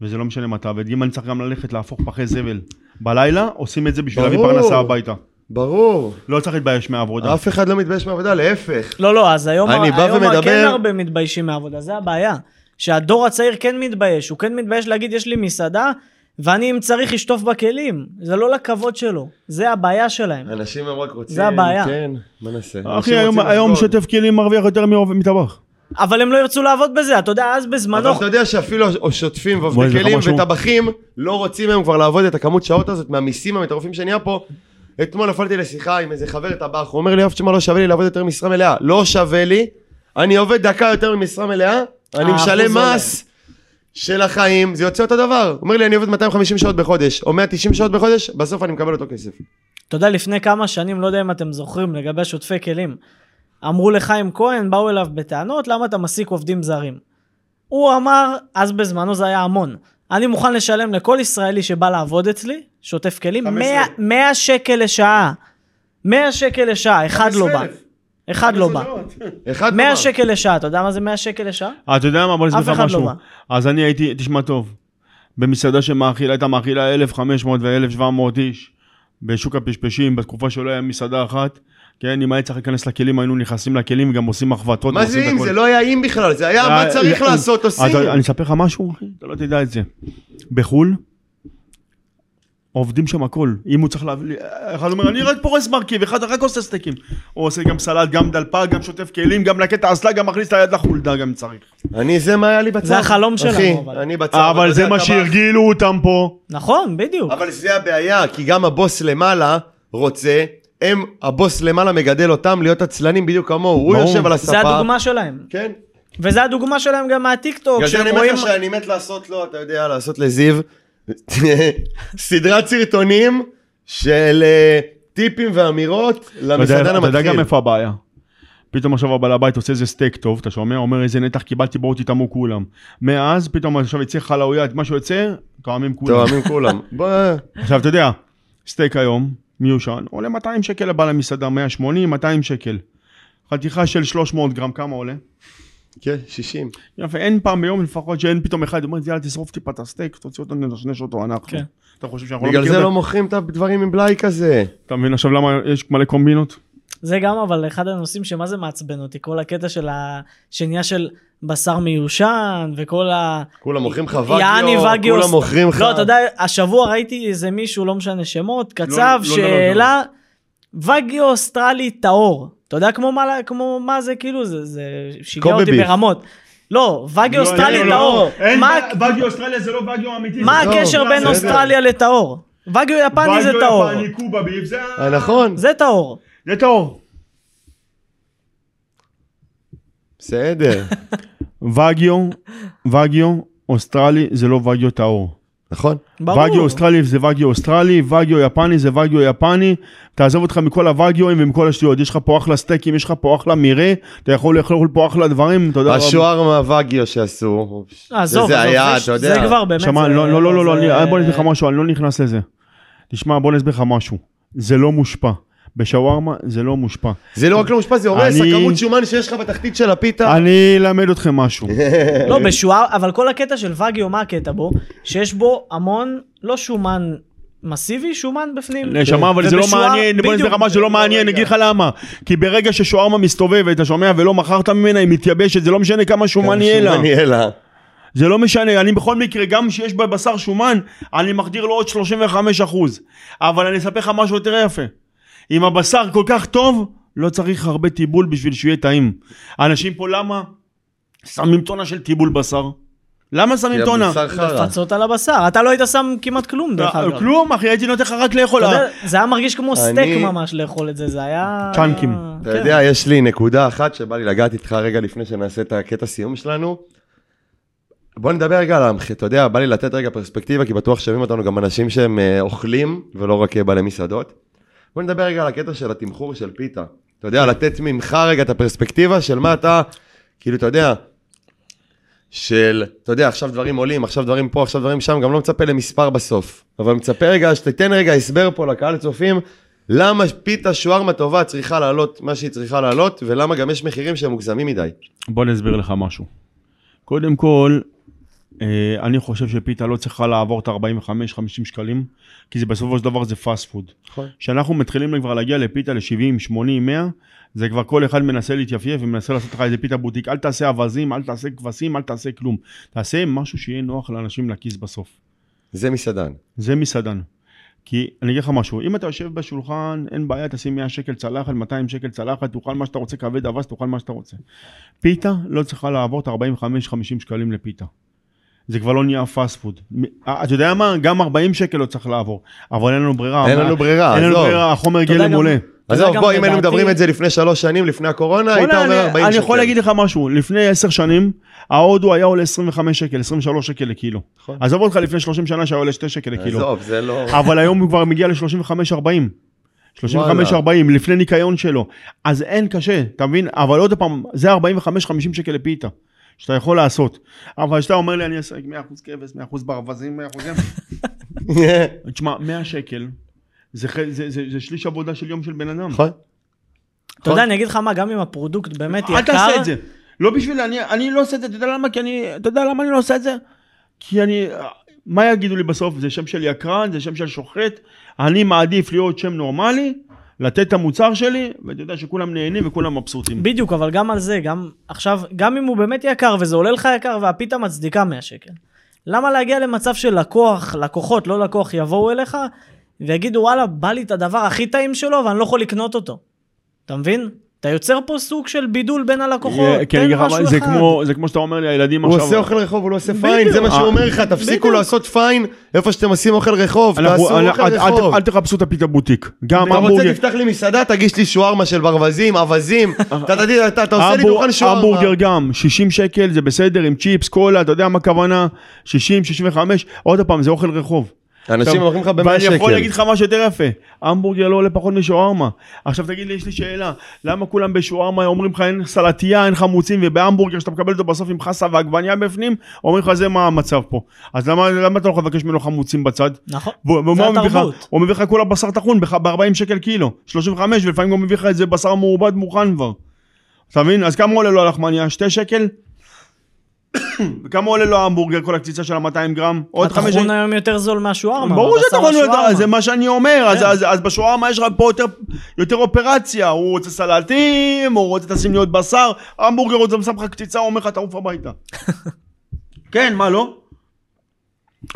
וזה לא משנה מתי, ואם אני צריך גם ללכת להפוך פחי זבל בלילה, עושים את זה בשביל להביא. פרנסה הביתה. ברור. לא צריך להתבייש מהעבודה. אף אחד לא מתבייש מהעבודה, להפך. לא, לא, אז היום, אני בא היום ומדבר- כן הרבה מתביישים מעבודה, זה הבעיה. שהדור הצעיר כן מתבייש, הוא כן מתבייש להגיד יש לי מסעדה, ואני אם צריך אשטוף בכלים. זה לא לכבוד שלו, זה הבעיה שלהם. אנשים הם רק רוצים... זה הבעיה. כן, מה נעשה? אחי, היום, רוצים היום לחגוג. שוטף כלים מרוויח יותר מטבח. אבל הם לא ירצו לעבוד בזה, אתה יודע, אז בזמנו... אבל אתה יודע שאפילו שוטפים ועובדי כלים? וטבחים לא רוצים היום כבר לעבוד את הכמות שעות הזאת מהמיסים המטורפים שנהיה פה. אתמול נפלתי לשיחה עם איזה חבר טבח, הוא אומר לי, אף שמה לא שווה לי לעבוד יותר משרה מלאה. לא שווה לי, אני עובד דקה יותר ממשרה מלאה, אני משלם. מס של החיים, זה יוצא אותו דבר. הוא אומר לי, אני עובד 250 שעות בחודש, או 190 שעות בחודש, בסוף אני מקבל אותו כסף. אתה יודע, לפני כמה שנים, לא יודע אם אתם זוכרים, לגבי שוטפי כלים, אמרו לחיים כהן, באו אליו בטענות, למה אתה מעסיק עובדים זרים? הוא אמר, אז בזמנו זה היה המון, אני מוכן לשלם לכל ישראלי שבא לעבוד אצלי, שוטף כלים, 15. 100, 100 שקל לשעה. 100 שקל לשעה, אחד לא בא. 15,000. אחד לא בא. אחד 100 לא בא. שקל לשעה, אתה יודע מה זה 100 שקל לשעה? אה, אתה יודע מה? בוא נסביר אף לך אחד לא משהו. בא. אז אני הייתי, תשמע טוב, במסעדה שמאכילה, הייתה מאכילה 1,500 ו-1,700 איש בשוק הפשפשים, בתקופה שלא היה מסעדה אחת. כן, אם היה צריך להיכנס לכלים, היינו נכנסים לכלים וגם עושים מחבטות. מה זה אם? זה לא היה אם בכלל, זה היה מה אה, צריך אה, לעשות, עושים. אני אספר לך משהו, אחי, אתה לא תדע את זה. בחו"ל, עובדים שם הכל. אם הוא צריך להביא... אחד אומר, אני רק פורס מרכיב, אחד רק עושה סטייקים. הוא עושה גם סלט, גם דלפק, גם שוטף כלים, גם לקטע אסלה, גם מכניס את היד לחולדה גם צריך. אני, זה מה היה לי בצד. זה החלום שלנו, אחי, אבל. אני בצד. אבל אתה זה מה שהרגילו אותם פה. נכון, בדיוק. אבל זה הבעיה, כי גם הבוס למעלה רוצה, הם, הבוס למעלה מגדל אותם להיות עצלנים בדיוק כמוהו, הוא. יושב על הספה. זה הדוגמה שלהם. כן. וזה הדוגמה שלהם גם מהטיקטוק, בגלל זה שהם אני אומר רואים... לך שאני מת לעשות לו, אתה יודע, לעשות לזיו, סדרת סרטונים של אה, טיפים ואמירות למסעדן אתה יודע גם המתחיל. איפה הבעיה. פתאום עכשיו הבעל הבית עושה איזה סטייק טוב, אתה שומע? אומר איזה נתח קיבלתי, בואו תטעמו כולם. מאז פתאום עכשיו יצא חלאויה, מה שיוצא, טועמים כולם. טועמים כולם. עכשיו אתה יודע, סטייק היום, מיושן, עולה 200 שקל לבעל המסעדה, 180, 200 שקל. חתיכה של 300 גרם, כמה עולה? כן, 60. יפה, אין פעם ביום לפחות שאין פתאום אחד, אומר, יאללה תשרוף טיפה את הסטייק, תוציא אותו, ננשנש אותו אנחנו. כן. אתה חושב שאנחנו לא בגלל זה מכירים? לא מוכרים את הדברים עם בלאי כזה. אתה מבין עכשיו למה יש מלא קומבינות? זה גם אבל אחד הנושאים שמה זה מעצבן אותי, כל הקטע של השנייה של בשר מיושן וכל ה... כולם מוכרים לך יעני וגיו, וגיו. כולם מוכרים לך. לא, אתה יודע, השבוע ראיתי איזה מישהו, לא משנה שמות, קצב, לא, לא, שהעלה וגיו אוסטרלי טהור. אתה יודע כמו מה, כמו מה זה, כאילו, זה, זה שיגע אותי beef. ברמות. לא, וגיו אוסטרלי לא, טהור. אין, מה- וגיו אוסטרליה זה לא וגיו אמיתי. מה לא, הקשר לא, בין. אוסטרליה לטהור? וגיו יפני זה טהור. וגיו יפני, Kobe beef, זה אה, נכון, זה טהור. זה טהור. בסדר. וגיו, וגיו אוסטרלי זה לא וגיו טהור. נכון. ברור. וגיו אוסטרלי זה וגיו אוסטרלי, וגיו יפני זה וגיו יפני. תעזוב אותך מכל הווגיואים ומכל השטויות. יש לך פה אחלה סטייקים, יש לך פה אחלה מרעה, אתה יכול לאכול פה אחלה דברים, אתה יודע. השוארמה וגיו שעשו. עזוב, זה היה, זה- אתה יודע. זה כבר באמת... שמע, לא, לא, לא, לא, לא, בוא נסביר לך משהו, אני לא נכנס לזה. תשמע, בוא נסביר לך משהו. זה לא מושפע. בשווארמה זה לא מושפע. זה לא רק לא מושפע, זה הורס, אני- הכמות שומן שיש לך בתחתית של הפיתה. אני אלמד אתכם משהו. לא, בשוער, אבל כל הקטע של וגיו, מה הקטע בו? שיש בו המון, לא שומן מסיבי, שומן בפנים. נשמה, אבל זה לא מעניין, בוא נסביר לך בדיוק. משהו, זה לא מעניין, אני אגיד לך למה. כי ברגע ששוארמה מסתובבת, אתה שומע, ולא מכרת ממנה, היא מתייבשת, זה לא משנה כמה שומן יהיה לה. שומן יהיה לה. זה לא משנה, אני בכל מקרה, גם שיש בבשר שומן, אני מחדיר לו עוד 35 אחוז. אבל אני אספר לך משהו יותר יפה. אם הבשר כל כך טוב, לא צריך הרבה טיבול בשביל שהוא יהיה טעים. אנשים פה למה שמים טונה של טיבול בשר? למה שמים טונה? לפצות על הבשר. אתה לא היית שם כמעט כלום, דרך לא, אגב. כלום, אחי, הייתי נותן לך רק לאכול. יודע, זה היה מרגיש כמו סטייק ממש לאכול את זה, זה היה... צ'אנקים. אתה כן. יודע, יש לי נקודה אחת שבא לי לגעת איתך רגע לפני שנעשה את הקטע סיום שלנו. בוא נדבר רגע על המחיר, אתה יודע, בא לי לתת רגע פרספקטיבה, כי בטוח שומעים אותנו גם אנשים שהם אה, אוכלים, ולא רק אה, בעלי מסעדות. בוא נדבר רגע על הקטע של התמחור של פיתה. אתה יודע, לתת ממך רגע את הפרספקטיבה של מה אתה, כאילו, אתה יודע, של, אתה יודע, עכשיו דברים עולים, עכשיו דברים פה, עכשיו דברים שם, גם לא מצפה למספר בסוף. אבל מצפה רגע, שתיתן רגע הסבר פה לקהל הצופים, למה פיתה שוארמה טובה צריכה לעלות מה שהיא צריכה לעלות, ולמה גם יש מחירים שהם מוגזמים מדי. בוא אני אסביר לך משהו. קודם כל, אה, אני חושב שפיתה לא צריכה לעבור את ה-45-50 שקלים, כי זה בסופו של דבר זה פאסט פוד. נכון. כשאנחנו מתחילים כבר להגיע לפיתה ל-70, 80, 100, זה כבר כל אחד מנסה להתייפייף ומנסה לעשות לך איזה פיתה בוטיק. אל תעשה אווזים, אל תעשה כבשים, אל תעשה כלום. תעשה משהו שיהיה נוח לאנשים לכיס בסוף. זה מסעדן. זה מסעדן. כי אני אגיד לך משהו, אם אתה יושב בשולחן, אין בעיה, תשים 100 שקל צלחת, 200 שקל צלחת, תאכל מה שאתה רוצה, כבד אווז, תאכל מה שאתה רוצה. פיתה לא צריכה לעבור את ה-45-50 שקלים לפיתה. זה כבר לא נהיה fast food. אתה יודע מה? גם 40 שקל לא צריך לעבור, אבל אין לנו ברירה. אין לנו ברירה, אין לנו. ברירה, החומר גלם עולה. עזוב, בוא, אם היינו מדברים את זה לפני שלוש שנים, לפני הקורונה, היית אומר אני- 40 שקל. אני יכול להגיד לך משהו, לפני 10 שנים, ההודו היה עולה 25 שקל, 23 שקל לקילו. נכון. עזוב אותך לפני 30 שנה שהיה עולה 2 שקל לקילו. עזוב, זה לא... אבל היום הוא כבר מגיע ל-35-40. 35-40, לפני ניקיון שלו. אז אין קשה, אתה מבין? אבל עוד פעם, זה 45-50 שקל לפיתה. שאתה יכול לעשות. אבל כשאתה אומר לי, אני אעשה 100% כבש, 100% ברווזים, 100% זה... תשמע, 100 שקל, זה, ח- זה, זה, זה שליש עבודה של יום של בן אדם. נכון. אתה יודע, אני אגיד לך מה, גם אם הפרודוקט באמת יקר... אל תעשה את זה. לא בשביל, אני, אני לא עושה את זה, אתה יודע למה? כי אני, אתה יודע למה אני לא עושה את זה? כי אני, מה יגידו לי בסוף? זה שם של יקרן, זה שם של שוחט, אני מעדיף להיות שם נורמלי, לתת את המוצר שלי, ואתה יודע שכולם נהנים וכולם מבסוטים. בדיוק, אבל גם על זה, גם עכשיו, גם אם הוא באמת יקר וזה עולה לך יקר והפיתה מצדיקה 100 שקל. למה להגיע למצב של לקוח, לקוחות, לא לקוח, יבואו אליך ויגידו וואלה, בא לי את הדבר הכי טעים שלו ואני לא יכול לקנות אותו. אתה מבין? אתה יוצר פה סוג של בידול בין הלקוחות, כי אני תן משהו זה אחד. כמו, זה כמו שאתה אומר לי, הילדים הוא עכשיו... עושה אוכל רחוב, הוא לא עושה. פיין, זה מה שהוא אומר לך, תפסיקו. לעשות פיין איפה שאתם עושים אוכל רחוב, אנחנו- תעשו אל- אוכל אל- אל- רחוב. אל תחפשו את הפיתה בוטיק. גם אתה רוצה המבורגר, תפתח לי מסעדה, תגיש לי שוארמה של ברווזים, אווזים, אתה תגיד, אתה אתה עושה לי דוכן שוארמה. המבורגר גם, 60 שקל זה בסדר, עם צ'יפס, קולה, אתה יודע מה הכוונה? 60, 65, עוד פעם, זה אוכל רחוב. אנשים טוב, מוכרים לך ב-100 ואני יכול שקל. להגיד לך משהו יותר יפה, המבורגר לא עולה פחות משווארמה. עכשיו תגיד לי, יש לי שאלה, למה כולם בשווארמה אומרים לך אין סלטייה, אין חמוצים, ובהמבורגר שאתה מקבל אותו בסוף עם חסה ועגבניה בפנים, אומרים לך זה מה המצב פה. אז למה, למה אתה לא יכול לבקש ממנו חמוצים בצד? נכון, זה? התרבות. הוא מביא לך כולה בשר טחון ב-40 שקל קילו, 35, ולפעמים הוא מביא לך את זה בשר מעובד מוכן כבר. אתה מבין? אז כמה עולה לו הלחמניה? 2 שקל? וכמה עולה לו ההמבורגר, כל הקציצה של ה-200 גרם? עוד 5 הטחון היום יותר זול מהשווארמה. ברור יכול להיות, השווארמה. זה מה שאני אומר, אז- כן. אז- אז בשווארמה יש לך פה יותר- יותר אופרציה, הוא רוצה סלטים, הוא רוצה תשים לי עוד בשר, המבורגר רוצה שם לך קציצה, הוא אומר לך תעוף הביתה. כן, מה לא?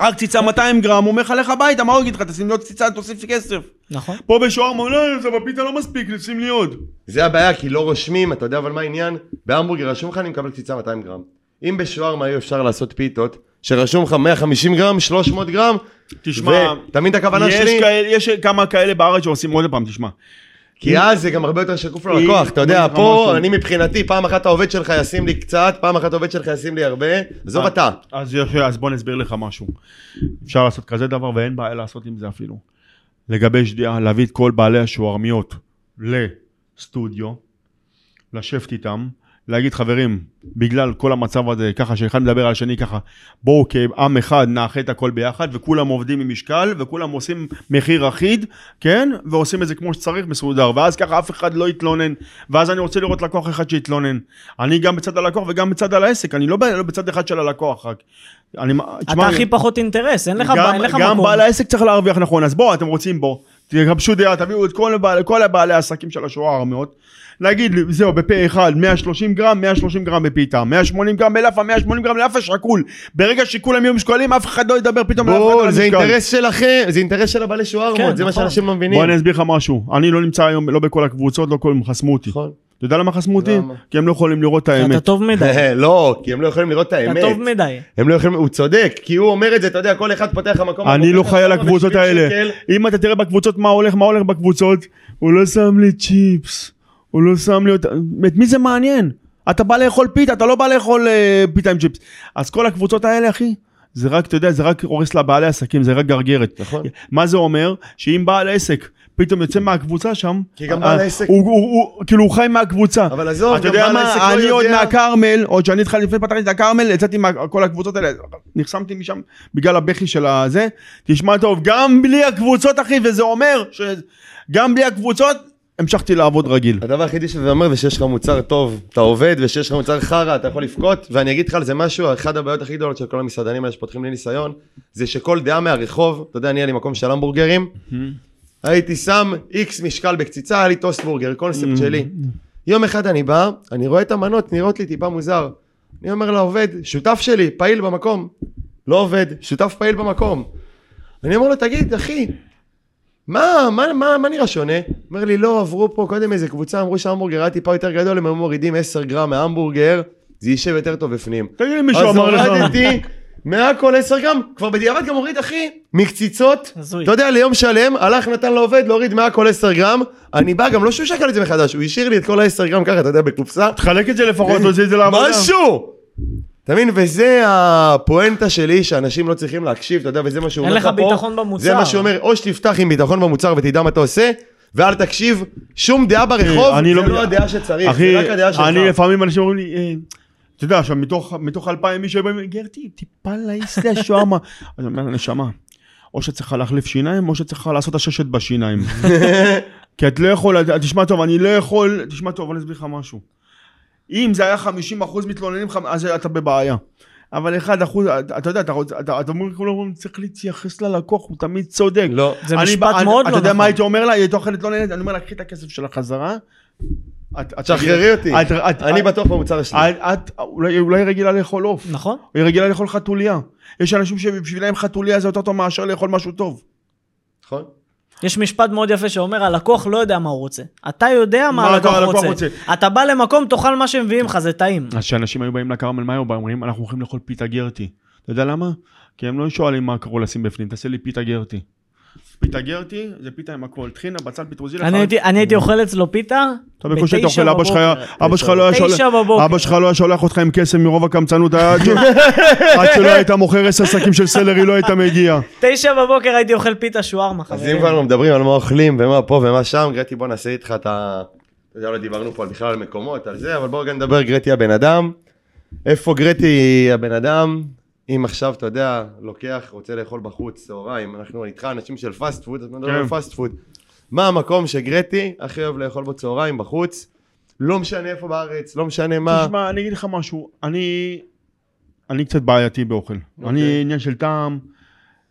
רק קציצה 200 גרם, הוא אומר לך לך הביתה, מה הוא יגיד לך, תשים לי עוד קציצה, תוסיף לי כסף. נכון. פה בשווארמה, לא, זה בפיתה לא מספיק, שים לי עוד. זה הבעיה, כי לא רושמים, אתה יודע אבל מה העניין? בהמבורגר רשום לך אני מקבל קציצה 200 גרם. אם בשווארמה היו אפשר לעשות פיתות, שרשום לך 150 גרם, 300 גרם, תשמע, את הכוונה יש שלי? כאלה- יש כמה כאלה בארץ שעושים עוד פעם, תשמע. כי אז זה גם הרבה יותר שקוף ללקוח, אתה יודע, פה משהו. אני מבחינתי, פעם אחת העובד שלך ישים לי קצת, פעם אחת העובד שלך ישים לי הרבה, עזוב אה. אתה. אז יפה, אז בוא נסביר לך משהו. אפשר לעשות כזה דבר ואין בעיה לעשות עם זה אפילו. לגבש דעה, להביא את כל בעלי השוערמיות לסטודיו, לשבת איתם, להגיד חברים, בגלל כל המצב הזה, ככה שאחד מדבר על השני ככה, בואו כעם אחד נאחה את הכל ביחד, וכולם עובדים עם משקל, וכולם עושים מחיר אחיד, כן? ועושים את זה כמו שצריך, מסודר, ואז ככה אף אחד לא יתלונן, ואז אני רוצה לראות לקוח אחד שיתלונן. אני גם בצד הלקוח וגם בצד על העסק, אני לא ב- לא בצד אחד של הלקוח רק. אני, אתה הכי פחות אינטרס, אין לך גם, בעיה, אין לך גם מקום. בעל העסק צריך להרוויח נכון, אז בואו, אתם רוצים בו, תגבשו דעה, תביאו את כל, כל הבעלי העסקים של השווארמיות, להגיד, זהו, בפה אחד, 130 גרם, 130 גרם בפיתה, 180 גרם בלאפה, 180 גרם לאפה שקול. ברגע שכולם יהיו משקולים, אף אחד לא ידבר פתאום לאף אחד על בואו, זה. אינטרס שלכם, זה אינטרס של הבעלי שווארמות, כן, זה מה נכון. שאנשים לא מבינים. בוא אני אסביר לך משהו, אני לא נמצא היום לא בכל הקבוצות, לא כולם חסמו אותי. נכון. אתה יודע למה חסמו אותי? כי הם לא יכולים לראות את אתה האמת. טוב מדי, לא, כי הם לא יכולים לראות את אתה האמת. טוב מדי. הם לא יכולים, הוא צודק, כי הוא אומר את זה, אתה יודע, כל אחד פותח המקום. אני לא חי על הקבוצות ב-70 האלה. אם אתה תראה בקבוצות מה הולך, מה הולך בקבוצות, הוא לא שם לי צ'יפס, הוא לא שם לי אותה, את מי זה מעניין? אתה בא לאכול פיתה, אתה לא בא לאכול אה, פיתה עם צ'יפס. אז כל הקבוצות האלה, אחי, זה רק, אתה יודע, זה רק הורס לבעלי עסקים, זה רק גרגרת. נכון. מה זה אומר? שאם בעל עסק פתאום יוצא מהקבוצה שם. כי גם אה, בעל העסק- הוא- הוא- הוא- כאילו הוא חי מהקבוצה. אבל עזוב, אתה גם יודע בעל העסק מה, לא אני עוד יודע. מהכרמל, עוד שאני התחלתי לפני פתחתי את הכרמל, יצאתי מכל הקבוצות האלה, נחסמתי משם בגלל הבכי של הזה. תשמע טוב, גם בלי הקבוצות אחי, וזה אומר שגם בלי הקבוצות, המשכתי לעבוד רגיל. הדבר היחידי שזה אומר זה שיש לך מוצר טוב, אתה עובד, ושיש לך מוצר חרא, אתה יכול לבכות, ואני אגיד לך על זה משהו, אחת הבעיות הכי גדולות של כל המסעדנים האלה שפותחים לי ניסיון, זה שכל דעה מהרחוב, אתה יודע, אני היה לי מקום של המבורגרים, הייתי שם איקס משקל בקציצה, היה לי טוסט בורגר, קונספט שלי. יום אחד אני בא, אני רואה את המנות, נראות לי טיפה מוזר. אני אומר לעובד, שותף שלי, פעיל במקום. לא עובד, שותף פעיל במקום. אני אומר לו, תגיד, אחי, מה, מה, מה, מה נראה שונה? אומר לי, לא, עברו פה קודם איזה קבוצה, אמרו שההמבורגר היה טיפה יותר גדול, הם היו מורידים 10 גרם מההמבורגר, זה יישב יותר טוב בפנים. תגיד לי מישהו אמר לך, אז הורדתי מהכל 10 גרם, כבר בדיעבד גם הוריד אחי, מקציצות. אתה יודע, ליום שלם, הלך נתן לעובד להוריד מהכל 10 גרם, אני בא גם לא שהוא שקל את זה מחדש, הוא השאיר לי את כל ה-10 גרם ככה, אתה יודע, בקופסה, תחלק את זה לפחות, תוציא את זה לעבודה. משהו! אתה מבין? וזה הפואנטה שלי שאנשים לא צריכים להקשיב, אתה יודע, וזה מה שהוא אין אומר לך לך פה. ביטחון במוצר. זה מה שהוא אומר, או שתפתח עם ביטחון במוצר ותדע מה אתה עושה, ואל תקשיב, שום דעה ברחוב, אני זה לא- לא הדעה שצריך, אחי, זה רק הדעה שלך. אני לפעמים אנשים אומרים לי, אה, אתה יודע, עכשיו מתוך, מתוך אלפיים איש שבאים, גרטי, טיפה להעיס לי השווארמה. אני אומר, נשמה, או שצריכה להחליף שיניים, או שצריכה לעשות הששת בשיניים. כי את לא יכול, תשמע טוב, אני לא יכול, תשמע טוב, אני אסביר לך משהו. אם זה היה 50 אחוז מתלוננים אז אתה בבעיה. אבל 1 אחוז, אתה אתה יודע, אתה רוצה- אתה אתה אומר, כולם אומרים, צריך להתייחס ללקוח, הוא תמיד צודק. לא. זה אני משפט מאוד אתה לא יודע נכון. מה הייתי אומר לה? היא הייתה אוכלת לא נהנית, אני אומר לה, קחי את הכסף שלה חזרה. תשחררי אותי, אני בטוח במוצר שלי. את, אולי רגילה לאכול עוף, נכון? היא רגילה לאכול חתוליה. יש אנשים שבשבילם חתוליה זה יותר טוב מאשר לאכול משהו טוב. נכון? יש משפט מאוד יפה שאומר, הלקוח לא יודע מה הוא רוצה. אתה יודע מה מה הלקוח הלקוח רוצה. רוצה. אתה בא למקום, תאכל מה שהם מביאים לך, זה טעים. אז כשאנשים היו באים לכרמל, היו באים? אומרים, אנחנו הולכים לאכול פיתה גרטי. אתה יודע למה? כי הם לא שואלים מה קראו לשים בפנים, תעשה לי פיתה גרטי. פיתה גרטי זה פיתה עם הכל, טחינה, בצל, פטרוזילה. אני הייתי- אוכל אצלו פיתה, אתה בקושי אתה בתשע אוכל, אבא שלך היה-. אבא שלך לא היה שולח. אבא שלך לא היה שולח אותך עם קסם מרוב הקמצנות, עד שלא היית מוכר עשר שקים של סלרי לא היית מגיע. תשע בבוקר הייתי אוכל פיתה שווארמה, אז חברים. אם כבר מדברים על מה אוכלים ומה פה ומה שם, גרטי בוא נעשה איתך את ה... אתה יודע, לא דיברנו פה על בכלל על מקומות, על זה, אבל בואו רגע נדבר גרטי הבן אדם. איפה גרטי הבן אדם? אם עכשיו, אתה יודע, לוקח, רוצה לאכול בחוץ, צהריים, אנחנו איתך אנשים של fast food, אז נדבר כן. על fast food. מה המקום שגרטי הכי אוהב לאכול בו צהריים בחוץ? לא משנה איפה בארץ, לא משנה מה. תשמע, אני אגיד לך משהו, אני... אני קצת בעייתי באוכל. אני עניין של טעם.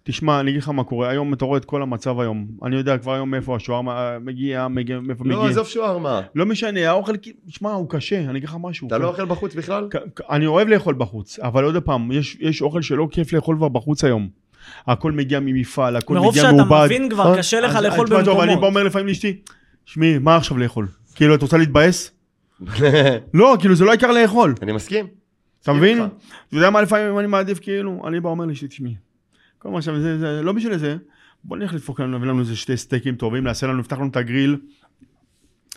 תשמע, אני אגיד לך מה קורה, היום אתה רואה את כל המצב היום. אני יודע כבר היום מאיפה השווארמה אה, מגיע, מגיע, מאיפה לא, מגיע. עזוב שווארמה. לא משנה, האוכל, תשמע, הוא קשה, אני אגיד לך משהו. אתה לא אוכל בחוץ בכלל? אני אוהב לאכול בחוץ, אבל עוד פעם, יש, יש אוכל שלא כיף לאכול כבר בחוץ היום. הכל מגיע ממפעל, הכל מרוב מגיע שאתה מעובד. מבין כבר, נכון? קשה לך אז- לאכול תשמע, טוב, אני בא במקומות. אומר לפעמים לאשתי, שמעי, מה עכשיו לאכול? כאילו, את רוצה להתבאס? לא, כאילו, זה לא העיקר לאכול. אני מסכים. אתה מבין? אתה יודע מה לפעמים אני מעדיף כאילו, אני בא אומר לאשתי, תשמעי, כל מה שם, זה, זה, לא בשביל זה, בוא נלך לדפוק לנו, נביא לנו איזה שתי סטייקים טובים, נעשה לנו, נפתח לנו את הגריל.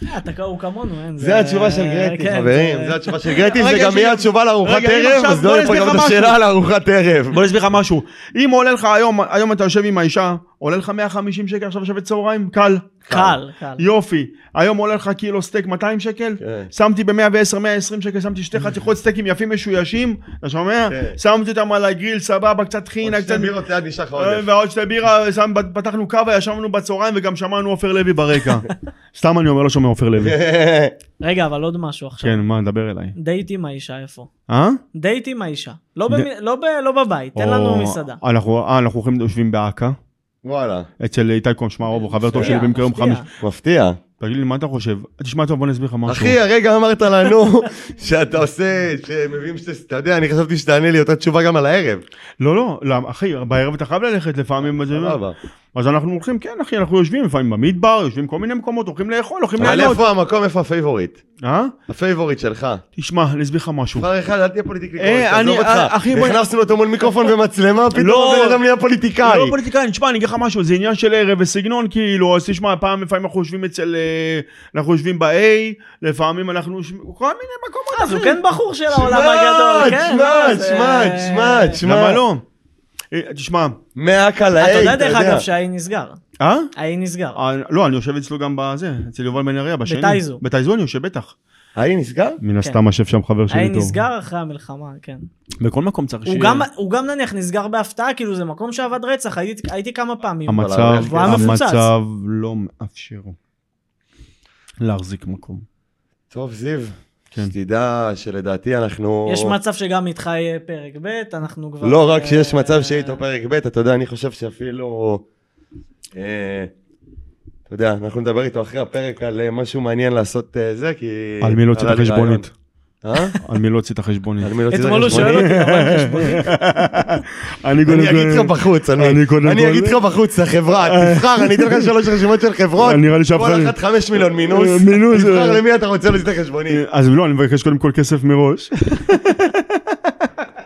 אה, אתה הוא כמונו, אין. זה התשובה של גרטי, כן, חברים, זה- זה התשובה של גרטי, זה גם. יהיה התשובה לארוחת ערב, אז לא יפה גם את. השאלה על ארוחת ערב. בוא נסביר לך משהו, אם עולה לך היום, היום אתה יושב עם האישה, עולה לך 150 שקל עכשיו לשבת צהריים, קל. קל, קל. יופי, היום עולה לך קילו סטייק 200 שקל, כן. שמתי ב-110-120 שקל, שמתי שתי חתיכות סטייקים יפים משוישים, אתה שומע? כן. שמתי אותם על הגריל, סבבה, קצת טחינה, עוד קצת... שתי בירות ליד נשאר לך אה, עודף. ועוד שתי בירה, שם, פתחנו קאבה, ישבנו בצהריים וגם שמענו עופר לוי ברקע. סתם אני אומר, לא שומע עופר לוי. רגע, אבל עוד משהו עכשיו. כן, מה, דבר אליי. דייט עם האישה, איפה? אה? דייט עם האישה. לא ד- במ- לא ב- לא בבית, תן לנו מסעדה. אנחנו אה, יושבים באכ"א, וואלה, אצל איתי קומשמרוב, הוא חבר טוב שלי במקרה יום מפתיע. חמישי. מפתיע. תגיד לי, מה אתה חושב? תשמע טוב, בוא נסביר לך משהו. אחי, הרגע אמרת לנו שאתה עושה, שמביאים שאתה, אתה יודע, אני חשבתי שתענה לי אותה תשובה גם על הערב. לא, לא, למה, אחי, בערב אתה חייב ללכת לפעמים. סבבה. אז אנחנו הולכים, כן, אחי, אנחנו יושבים לפעמים במדבר, יושבים כל מיני מקומות, הולכים לאכול, הולכים אבל ליהנות. איפה המקום, איפה ה favorite? אה? ה favorite שלך. תשמע, אני אסביר לך משהו. דבר אחד, אל תהיה politically אה, correct, אני- עזוב אה, אותך. הכנסנו אותו מול מיקרופון ומצלמה, פתאום לא. הבן אדם נהיה פוליטיקאי. לא פוליטיקאי, תשמע, אני אגיד לך משהו, זה עניין של ערב וסגנון, כאילו, אז תשמע, פעם לפעמים אנחנו יושבים אצל, אה, אנחנו יושבים ב-A, לפעמים אנחנו יושבים, כל מיני מקומות. אז הוא. כן בחור של העולם הגדול, כן? תשמע, תשמע, תשמע, תשמע. למה לא? תשמע, מהקל אתה ל-A, יודע דרך אגב שה-A נסגר. אה? ה-A נסגר. אה, לא, אני יושב אצלו גם בזה, אצל יובל בן נריה, בשני. בטייזו. בטייזו אני יושב, בטח. האי נסגר? מן הסתם השף שם חבר שלי האי טוב. נסגר אחרי המלחמה, כן. בכל מקום צריך שיהיה. הוא גם נניח נסגר בהפתעה, כאילו זה מקום שעבד רצח, הייתי- הייתי כמה פעמים. המצב. המצב לא מאפשר להחזיק מקום. טוב, זיו. כן. שתדע שלדעתי אנחנו... יש מצב שגם איתך יהיה פרק ב', אנחנו כבר... לא רק שיש אה, מצב שיהיה איתו פרק ב', אתה יודע, אני חושב שאפילו... אה, אתה יודע, אנחנו נדבר איתו אחרי הפרק על אה, משהו מעניין לעשות אה, זה, כי... על מי להוציא את החשבונית? אה? על מי להוציא את החשבונית? על מי להוציא את אתמול הוא שואל החשבונית? אותי, אבל חשבונית. אני אגיד לך בחוץ, אני אגיד לך בחוץ, לחברה, תבחר, אני אתן לך שלוש רשימות של חברות, כל אחת חמש מיליון מינוס, אה, מינוס, תבחר אה. למי אתה רוצה להוציא את החשבונית. אז לא, אני מבקש קודם כל כסף מראש.